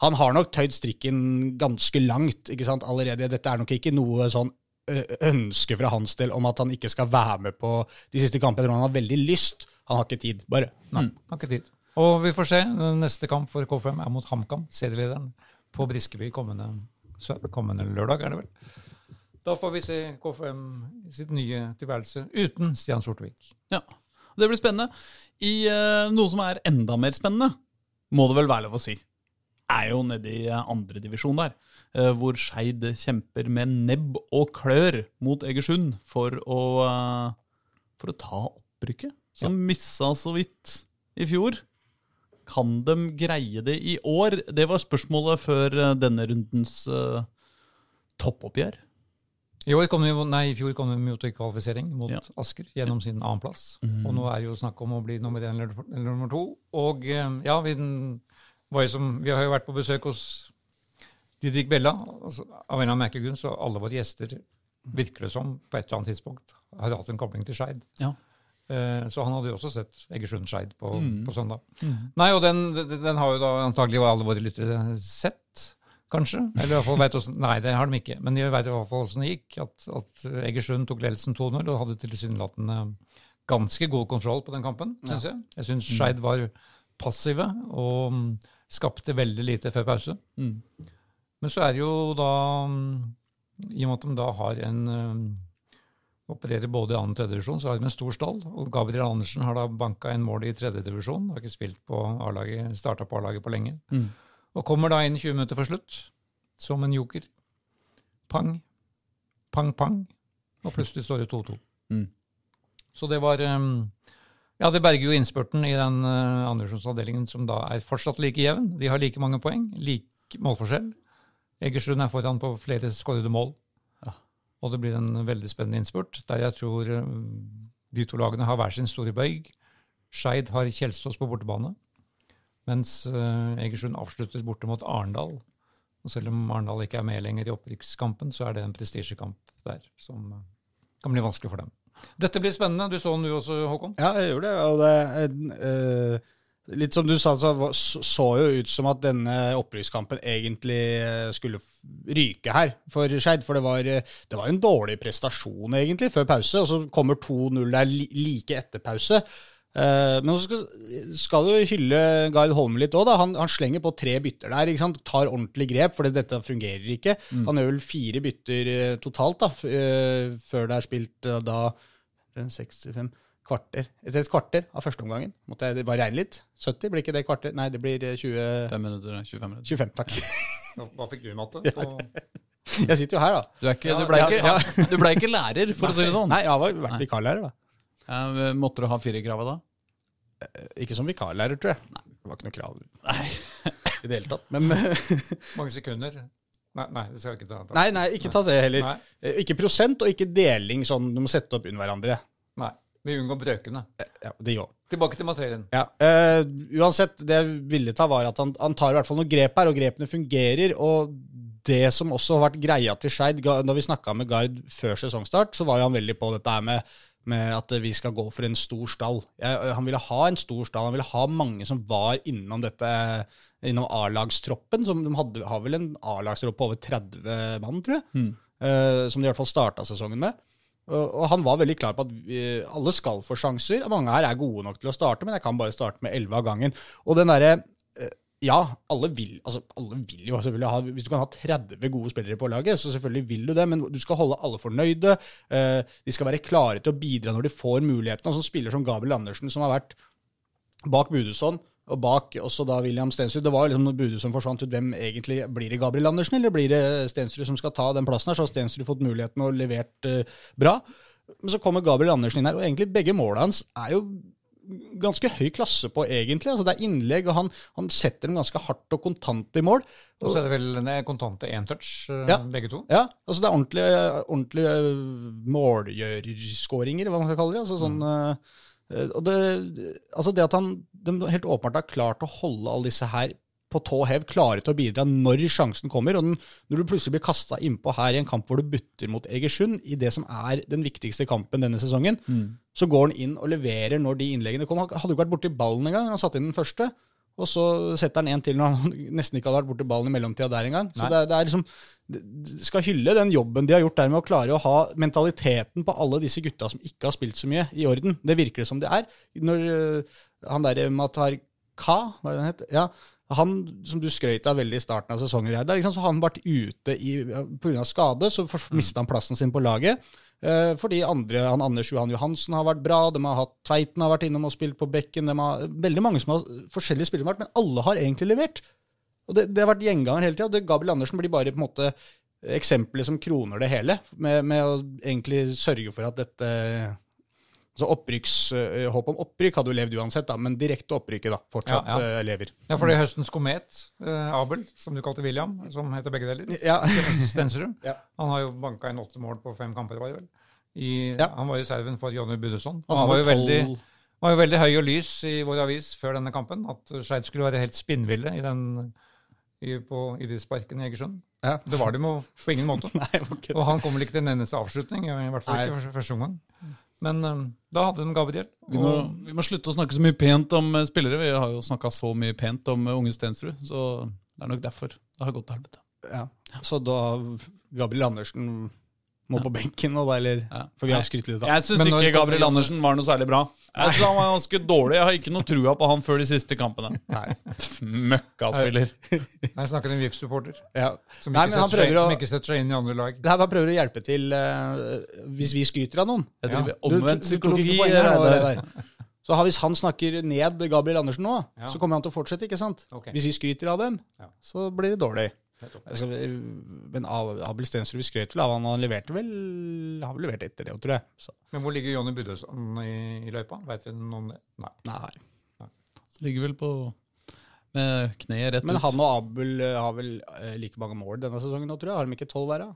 Han har nok tøyd strikken ganske langt ikke sant, allerede. Dette er nok ikke noe sånn ønske fra hans del om at han ikke skal være med på de siste kampene. Jeg tror han har veldig lyst. Han har ikke tid, bare. Nei, har ikke tid. Og vi får se. Neste kamp for KFM er mot HamKam, serielederen, på Briskeby kommende, kommende lørdag, er det vel. Da får vi se KFM i sitt nye tilværelse uten Stian Sortevik. Ja, Det blir spennende. I uh, noe som er enda mer spennende, må det vel være lov å si, er jo nede i eh, andre divisjon der. Uh, hvor Skeid kjemper med nebb og klør mot Egersund for å, uh, for å ta opprykket. Som missa så vidt i fjor. Kan de greie det i år? Det var spørsmålet før denne rundens toppoppgjør. I, år kom de, nei, I fjor kom de til kvalifisering mot Ja. Asker gjennom sin annenplass. Og nå er det jo snakk om å bli nummer én eller, eller nummer to. Og eh, ja, vi, var jo som, vi har jo vært på besøk hos Didrik Bella. Altså, av en eller annen merkelig grunn så alle våre gjester virker det som på et eller annet tidspunkt har hatt en kobling til Skeid. Ja. Eh, Så han hadde jo også sett Egersund-Skeid på, på søndag. Nei, og den, den, den har jo da antagelig alle våre lyttere sett, kanskje. Eller i hvert fall vet hvordan, Nei, det har de ikke. Men de vet i hvert fall hvordan det gikk. At, at Egersund tok ledelsen 2-0 og hadde tilsynelatende ganske god kontroll på den kampen, syns jeg. Jeg syns Skeid var passive og mm, skapte veldig lite før pause. Mm. Men så er det jo da mm, I og med at de da har en mm, opererer både i annen og tredje divisjon, så har de en stor stall. Og Gabriel Andersen har da banka inn mål i tredje divisjon. Har ikke spilt på A-laget, starta på A-laget på lenge. Mm. Og kommer da inn 20 minutter for slutt, som en joker. Pang, pang, pang. Og plutselig står det 2-2. Mm. Så det var um, Ja, det berger jo innspurten i den uh, andredivisjonsavdelingen, som da er fortsatt like jevn. De har like mange poeng, lik målforskjell. Egersund er foran på flere skårede mål. Og det blir en veldig spennende innspurt, der jeg tror uh, de to lagene har hver sin store bøyg. Skeid har Kjelsås på bortebane, mens uh, Egersund avslutter borte mot Arendal. Og selv om Arendal ikke er med lenger i opprykkskampen, så er det en prestisjekamp der som uh, kan bli vanskelig for dem. Dette blir spennende. Du så den du også, Håkon? Ja, jeg gjorde det. Og det eh, litt som du sa, så så jo ut som at denne opprykkskampen egentlig eh, skulle ryke her for Skeid. For det var, eh, det var en dårlig prestasjon egentlig før pause, og så kommer 2-0 der like etter pause. Eh, men så skal, skal du hylle Gard Holme litt òg. Han, han slenger på tre bytter der. ikke sant? Tar ordentlig grep, for dette fungerer ikke. Han gjør vel fire bytter eh, totalt da, eh, før det er spilt da 65 kvarter. Et kvarter av førsteomgangen. Måtte jeg bare regne litt? 70, blir ikke det kvarter? Nei, det blir eh, 20, 5 minutter, 25 minutter. 25, takk. Hva fikk du i matte? Jeg sitter jo her, da. Du, ikke, Ja, du, ble ja, ikke, du ble ikke lærer, for å si det sånn. Nei, jeg har vært vikarlærer, da. Ja, måtte du ha firerkravet da? Ikke som vikarlærer, tror jeg. Nei. Det var ikke noe krav i det hele tatt. Men Mange sekunder? Nei, nei, det skal ikke ta. ta. nei, nei, ikke ta det heller. Nei. Eh, Ikke prosent, og ikke deling sånn du må sette opp under hverandre. Nei. Vi unngår brøkene. Ja, det òg. Tilbake til materien. Ja. uh, uansett, det jeg ville ta, var at han, han tar i hvert fall noen grep her, og grepene fungerer. Og det som også har vært greia til Skeid når vi snakka med Gard før sesongstart, så var jo han veldig på dette her med, med at vi skal gå for en stor stall. Jeg, han ville ha en stor stall. Han ville ha mange som var innom dette innom A-lagstroppen. som De hadde, har vel en A-lagstropp på over 30 mann, tror jeg. eh, som de i hvert fall starta sesongen med. Og, og han var veldig klar på at vi, alle skal få sjanser. Mange her er gode nok til å starte, men jeg kan bare starte med 11 av gangen. Og den derre ja, alle vil, altså, alle vil jo selvfølgelig ha Hvis du kan ha 30 gode spillere på laget, så selvfølgelig vil du det, men du skal holde alle fornøyde. eh, de skal være klare til å bidra når de får muligheten. Altså, så spiller som Gabriel Andersen, som har vært bak Budusson og bak også da William Stensrud. Det var liksom når Budusson forsvant ut, hvem egentlig blir det Gabriel Andersen, eller blir det Stensrud som skal ta den plassen her? Så har Stensrud fått muligheten og levert eh, bra. Men så kommer Gabriel Andersen inn her, og egentlig begge målene hans er jo ganske høy klasse på, egentlig. Altså Det er innlegg, og han, han setter dem ganske hardt og kontant i mål. Og så er det vel det er kontante én touch, eh, Ja. begge to. Ja, altså det er ordentlige, ordentlige målgjørerskåringer, hva man skal kalle det. Altså sånn, mm. og det, altså det at han de helt åpenbart har klart å holde alle disse her på tå hev, klare til å bidra når sjansen kommer. Og den, når du plutselig blir kasta innpå her i en kamp hvor du butter mot Egersund, i det som er den viktigste kampen denne sesongen, så går han inn og leverer når de innleggene kommer. Han hadde jo ikke vært borti ballen engang. Han satte inn den første. Og så setter han en til når han nesten ikke hadde vært borti ballen i mellomtida der engang. Så det, det er liksom det- Skal hylle den jobben de har gjort der med å klare å ha mentaliteten på alle disse gutta som ikke har spilt så mye, i orden. Det virker det som det er. Når øh, han derre Matar Ka, hva er det han het? Ja, han som du skrøt av veldig i starten av sesongen, der, liksom, så han ble ute pga. skade, så mm. mista han plassen sin på laget. Eh, fordi andre, han Anders Johan Johansen har vært bra, de har hatt Tveiten har vært innom og spilt på bekken. De har, veldig mange som har forskjellige spillere, vært, men alle har egentlig levert. Og det, det har vært gjenganger hele tida. Gabriel Andersen blir bare på en måte eksempelet som kroner det hele, med, med å egentlig sørge for at dette opprykks, eh, Håp om opprykk hadde jo levd uansett, da, men direkte opprykket da, fortsatt Ja, ja. eh, lever. Ja, for det er høstens komet, eh, Abel, som du kalte William, som heter begge deler. Ja, Stensrud. Ja. Han har jo banka inn åtte mål på fem kamper, var det vel. I, Ja. Han var i serven for Jonny Budesson. Han han var jo veldig, var jo veldig høy og lys i vår avis før denne kampen. At Skeid skulle være helt spinnville i, den, i, på, idrettsparken i Egersund. Ja. Det var de jo på ingen måte. Nei. Og han kom vel ikke til en eneste avslutning, i hvert fall ikke første omgang. Men eh, da hadde de Gabriel. Vi må, vi må slutte å snakke så mye pent om eh, spillere. Vi har jo snakka så mye pent om eh, unge Stensrud, så det er nok derfor det har gått til helvete. Ja. Så da Gabriel Andersen må på benken, og da, eller Ja. For vi har skrytt litt av Jeg syns ikke Gabriel Andersen var noe særlig bra. Jeg synes Han var ganske dårlig. Jeg har ikke noe trua på han før de siste kampene. Nei. Møkkaspiller. jeg snakker en VIF-supporter Ja. som, Nei, ikke men han setter seg- å- som ikke setter seg inn i andre lag. Det her bare prøver å hjelpe til uh, hvis vi skryter av noen. Jeg driver Ja. omvendt Du- du psykologi. nå. Reidar. Så Hvis han snakker ned Gabriel Andersen nå, Ja. så kommer han til å fortsette. ikke sant? Okay. Hvis vi skryter av dem, Ja. så blir det dårlig. Skal, men Abel Stensrud skrøt vel av han, han leverte vel har vel levert etter det, tror jeg. Så, Men hvor ligger Jonny Budøsson i, i løypa? Vet vi noe om det? Nei. nei. Ligger vel på med kneet rett Men ut. han og Abel eh, har vel eh, like mange mål denne sesongen nå, tror jeg. Har de ikke tolv hver?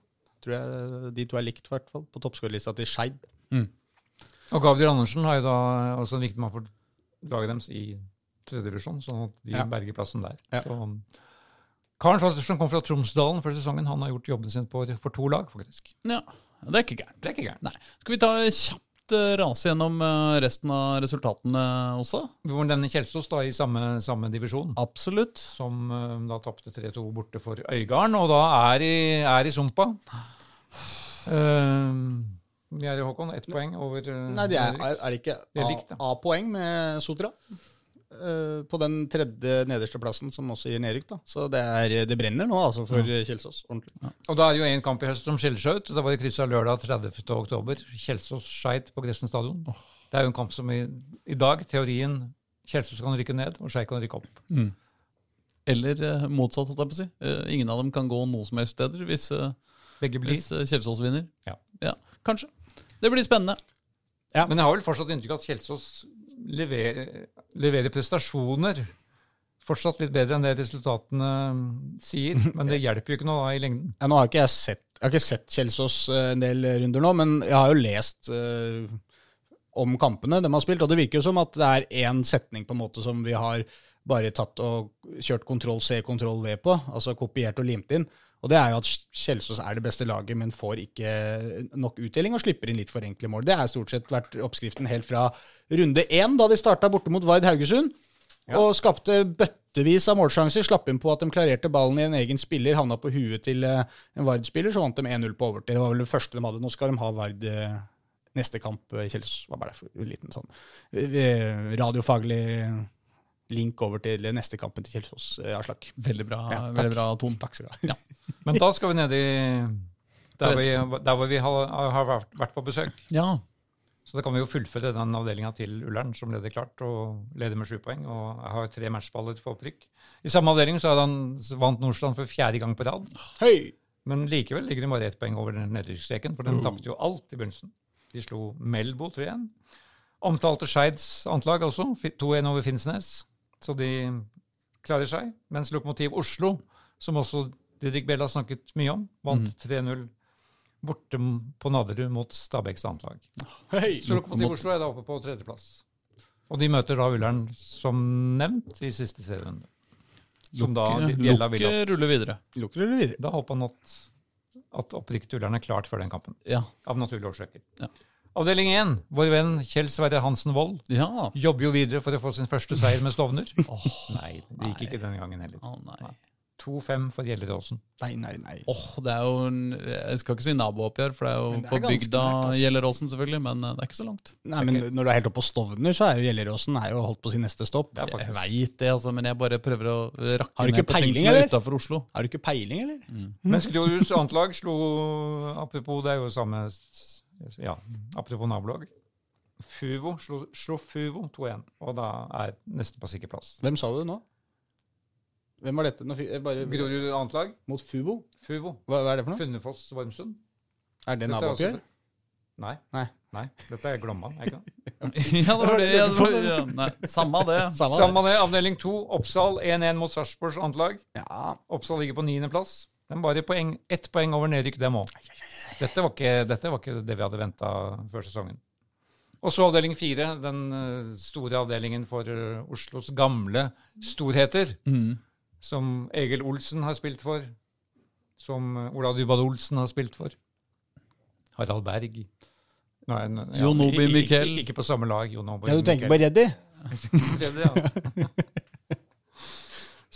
Tror jeg De to er likt, i hvert fall, på toppskårerlista til Skeid. Og Gavdir Andersen har jo da også en viktig mann for laget deres i tredje divisjon, sånn at de Ja. berger plassen der. Ja. Så, Karen fra- kom fra Tromsdalen før sesongen, han har gjort jobben sin på, for to lag, faktisk. Ja, det er ikke gærent. Det er ikke gærent. Nei. Skal vi ta kjapt eh, rase gjennom eh, resten av resultatene også? Vi må nevne Kjelsås da i samme, samme divisjon. Absolutt. Som uh, da tapte 3-2 borte for Øygarden, og da er i, er i sumpa. Uh, vi er i Håkon, ett poeng over Nei, det er, er, er ikke. A-poeng med Sotra? Eh, på den tredje nederste plassen, som også gir nedrykk. da. Så det, er, det brenner nå altså for Kjelsås. ordentlig. Og da er det jo en kamp i høst som skiller seg ut. Da var det kryssa lørdag 30. oktober. Kjelsås-Skeid på Gressen stadion. Det er jo en kamp som i, i dag, teorien, Kjelsås kan rykke ned, og Skeid kan rykke opp. Eller eh, motsatt, holdt jeg på å si. Uh, ingen av dem kan gå noe som helst steder hvis, hvis Kjelsås vinner. Ja. Kanskje. Det blir spennende. Men jeg har vel fortsatt inntrykk av at Kjelsås leverer, levere prestasjoner fortsatt litt bedre enn det resultatene sier. Men det hjelper jo ikke noe da i lengden. Ja, nå har ikke jeg sett, jeg har ikke sett Kjelsås eh, en del runder nå, men jeg har jo lest uh, om kampene de har spilt, og det virker jo som at det er én setning på en måte som vi har bare tatt og kjørt kontroll C, kontroll V på, altså kopiert og limt inn. Og det er jo at Kjelsås er det beste laget, men får ikke nok utdeling og slipper inn litt for enkle mål. Det har stort sett vært oppskriften helt fra runde én, da de starta borte mot Vard Haugesund. Og skapte bøttevis av målsjanser. Slapp inn på at de klarerte ballen i en egen spiller, havna på huet til eh, en Vard-spiller, så vant de 1-0 på overtid. Det var vel det første de hadde. Nå skal de ha Vard eh, neste kamp. Kjelsås var bare en liten sånn eh, radiofaglig link over til neste kampen til Kjelsås, eh, Aslak. Veldig bra, Ja, veldig bra Ton. Takk skal du ha. Men da skal vi ned i der, vi, der hvor vi har, har vært- på besøk. Ja. Så da kan vi jo fullføre den avdelinga til Ullern, som leder klart, og leder med sju poeng. Og har tre matchballer for opprykk. I samme avdeling så han vant Nordstrand for fjerde gang på rad. Hei! Men likevel ligger de bare ett poeng over den nedrykksstreken, for den tapte jo alt i begynnelsen. De slo Melbo 3-1. Omtalte Skeids antlag også, 2-1 over Finnsnes. Så de klarer seg. Mens Lokomotiv Oslo, som også Didrik Bell har snakket mye om, vant 3-0 borte på Naderud mot Stabæks antlag. hey, Så Lokomotiv Oslo er da oppe på tredjeplass. Og de møter da Ullern, som nevnt, i siste serierunde. Som da vil opp. Lukket ruller videre. Lukker ruller videre? Da håper han at, at opprykket til Ullern er klart før den kampen. Ja. Av naturlige årsaker. Ja. Avdeling 1, vår venn Kjell Sverre Hansen Wold ja. jobber jo videre for å få sin første seier med Stovner. Nei, det gikk ikke denne gangen heller. Oh, nei. 2-5 for Gjelleråsen. Nei, nei, nei. Åh, det er jo en, Jeg skal ikke si nabooppgjør, for det er jo det er på bygda nært, altså. Gjelleråsen, selvfølgelig, men eh, det er ikke så langt. Nei, men når du er helt oppe på Stovner, så er jo Gjelleråsen er jo holdt på sin neste stopp. Det er Jeg veit det, altså, men jeg bare prøver å rakke Har du ikke ned på ting peiling, som er utafor Oslo. Har du ikke peiling, eller? Men Gråruds antlag slo Apropos, det er jo samme Ja, apropos nabolag. Fuvo slo, slo Fuvo 2-1, og da er nesten på sikker plass. Hvem sa du nå? Hvem var dette? Nå, bare, Grorud antlag, mot Fuvo? Fuvo. Hva, hva er det for noe? Funnefoss Vormsund. Er det nabooppgjør? Nei. Nei. Nei, dette er Glomma. er ikke det? ja, det var det. Ja, det var, ja. Nei, samme det. Samme Samme det, avdeling 2, Oppsal 1-1 mot Sarpsborgs antlag. Ja, Oppsal ligger på niendeplass. De bare poeng, ett poeng over nedrykk, dem òg. Dette, dette var ikke det vi hadde venta før sesongen. Og så avdeling fire, den eh, store avdelingen for eh, Oslos gamle storheter. Mm. Som Egil Olsen har spilt for. Som eh, Ola Dybwad Olsen har spilt for. Harald Berg. Nei, n- ja, Jon Obi Mikkel. Ikke, på samme lag. Jon Obi ja du tenker på. Reddy? Er ja.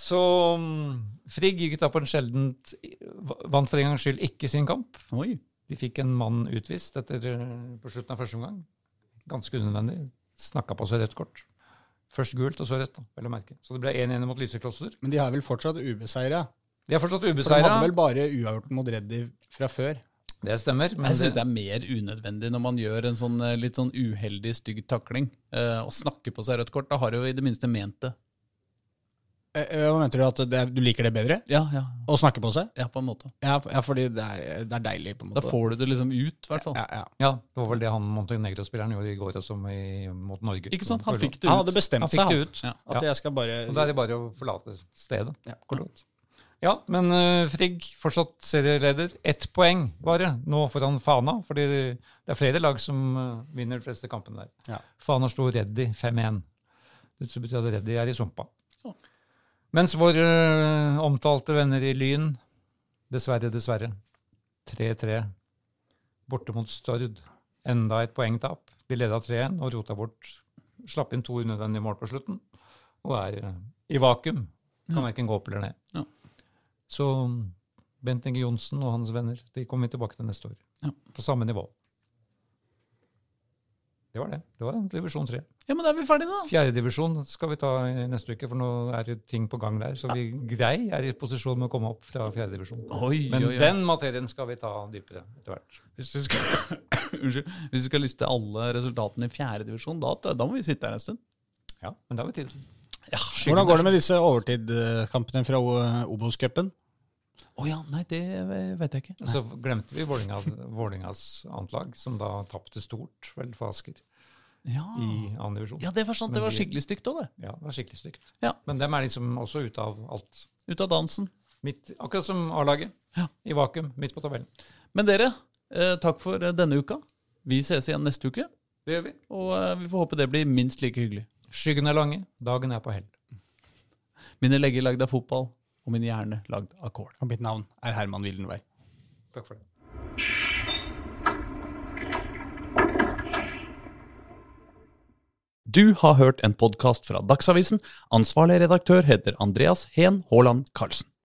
Så mm, Frigg gikk da på en sjeldent Vant for en gangs skyld ikke sin kamp. Oi. De fikk en mann utvist etter, eh, på slutten av første omgang. Ganske unødvendig. Snakka på seg rødt kort. Først gult, og så rødt. da, vel å merke. Så det ble 1-1 mot Lysekloster. Men de har vel fortsatt ubeseira? De er fortsatt For de hadde vel bare uavgjort mot Reddy fra før? Det stemmer. Men Jeg syns det, det er mer unødvendig når man gjør en sånn eh, litt sånn uheldig, stygg takling. Eh, og snakker på seg rødt kort. Da har du jo i det minste ment det. Eh, eh, Hva mente du? At det, du liker det bedre? Ja, ja. Å snakke på seg? Ja, på en måte. Ja, ja fordi det er, det er deilig, på en måte. Da får du det liksom ut, i hvert fall. ja, ja. ja, det var vel det han Montenegro-spilleren gjorde i går også i, mot Norge. Ikke sant? Han fikk det Han ut. hadde bestemt Han seg, det han. ut. Ja. At jeg skal bare Og da er det bare å forlate stedet. Ja. Kort. Ja, men uh, Frigg fortsatt serieleder. Ett poeng bare nå foran Fana, fordi det er flere lag som uh, vinner de fleste kampene der. Ja. Fana sto Reddy 5-1. Det betyr at Reddy er i sumpa. Ja. Mens våre eh, omtalte venner i Lyn, dessverre, dessverre, 3-3 borte mot Stord. Enda et poengtap. De leda 3-1 og rota bort. Slapp inn to unødvendige mål på slutten og er eh, i vakuum. Kan verken gå opp eller ned. Ja. Så Bent Inge Johnsen og hans venner de kommer vi tilbake til neste år. Ja. På samme nivå. Det var det. Det var divisjon tre. Ja, men da er vi ferdige, da. Fjerdedivisjon skal vi ta neste uke, for nå er det ting på gang der. Så vi grei er i posisjon med å komme opp fra fjerdedivisjon. Men oi, oi. den materien skal vi ta dypere etter hvert. Hvis vi skal, Unnskyld. Hvis vi skal liste alle resultatene i fjerdedivisjon, da, da må vi sitte her en stund. Ja, men det har vi tid til. Hvordan går det med disse overtidkampene fra Obos-cupen? Å ja, nei, det vet jeg ikke. Så glemte vi Vålinga, Vålingas antlag, som da tapte stort vel for Asker Ja. i annen divisjon. ja, det var sant. Men Det var skikkelig stygt òg, det. Ja, det var skikkelig stygt. Ja. Men dem er liksom også ute av alt. Ut av dansen. Midt, akkurat som A-laget. Ja. I vakuum, midt på tabellen. Men dere, eh, takk for eh, denne uka. Vi ses igjen neste uke. Det gjør vi. Og eh, vi får håpe det blir minst like hyggelig. Skyggene er lange, dagen er på hell. Mine legger lagd av fotball. Og min hjerne lagd av kål. Og mitt navn er Herman Wildenvei. Takk for det. Du har hørt en podkast fra Dagsavisen. Ansvarlig redaktør heter Andreas Heen Haaland Karlsen.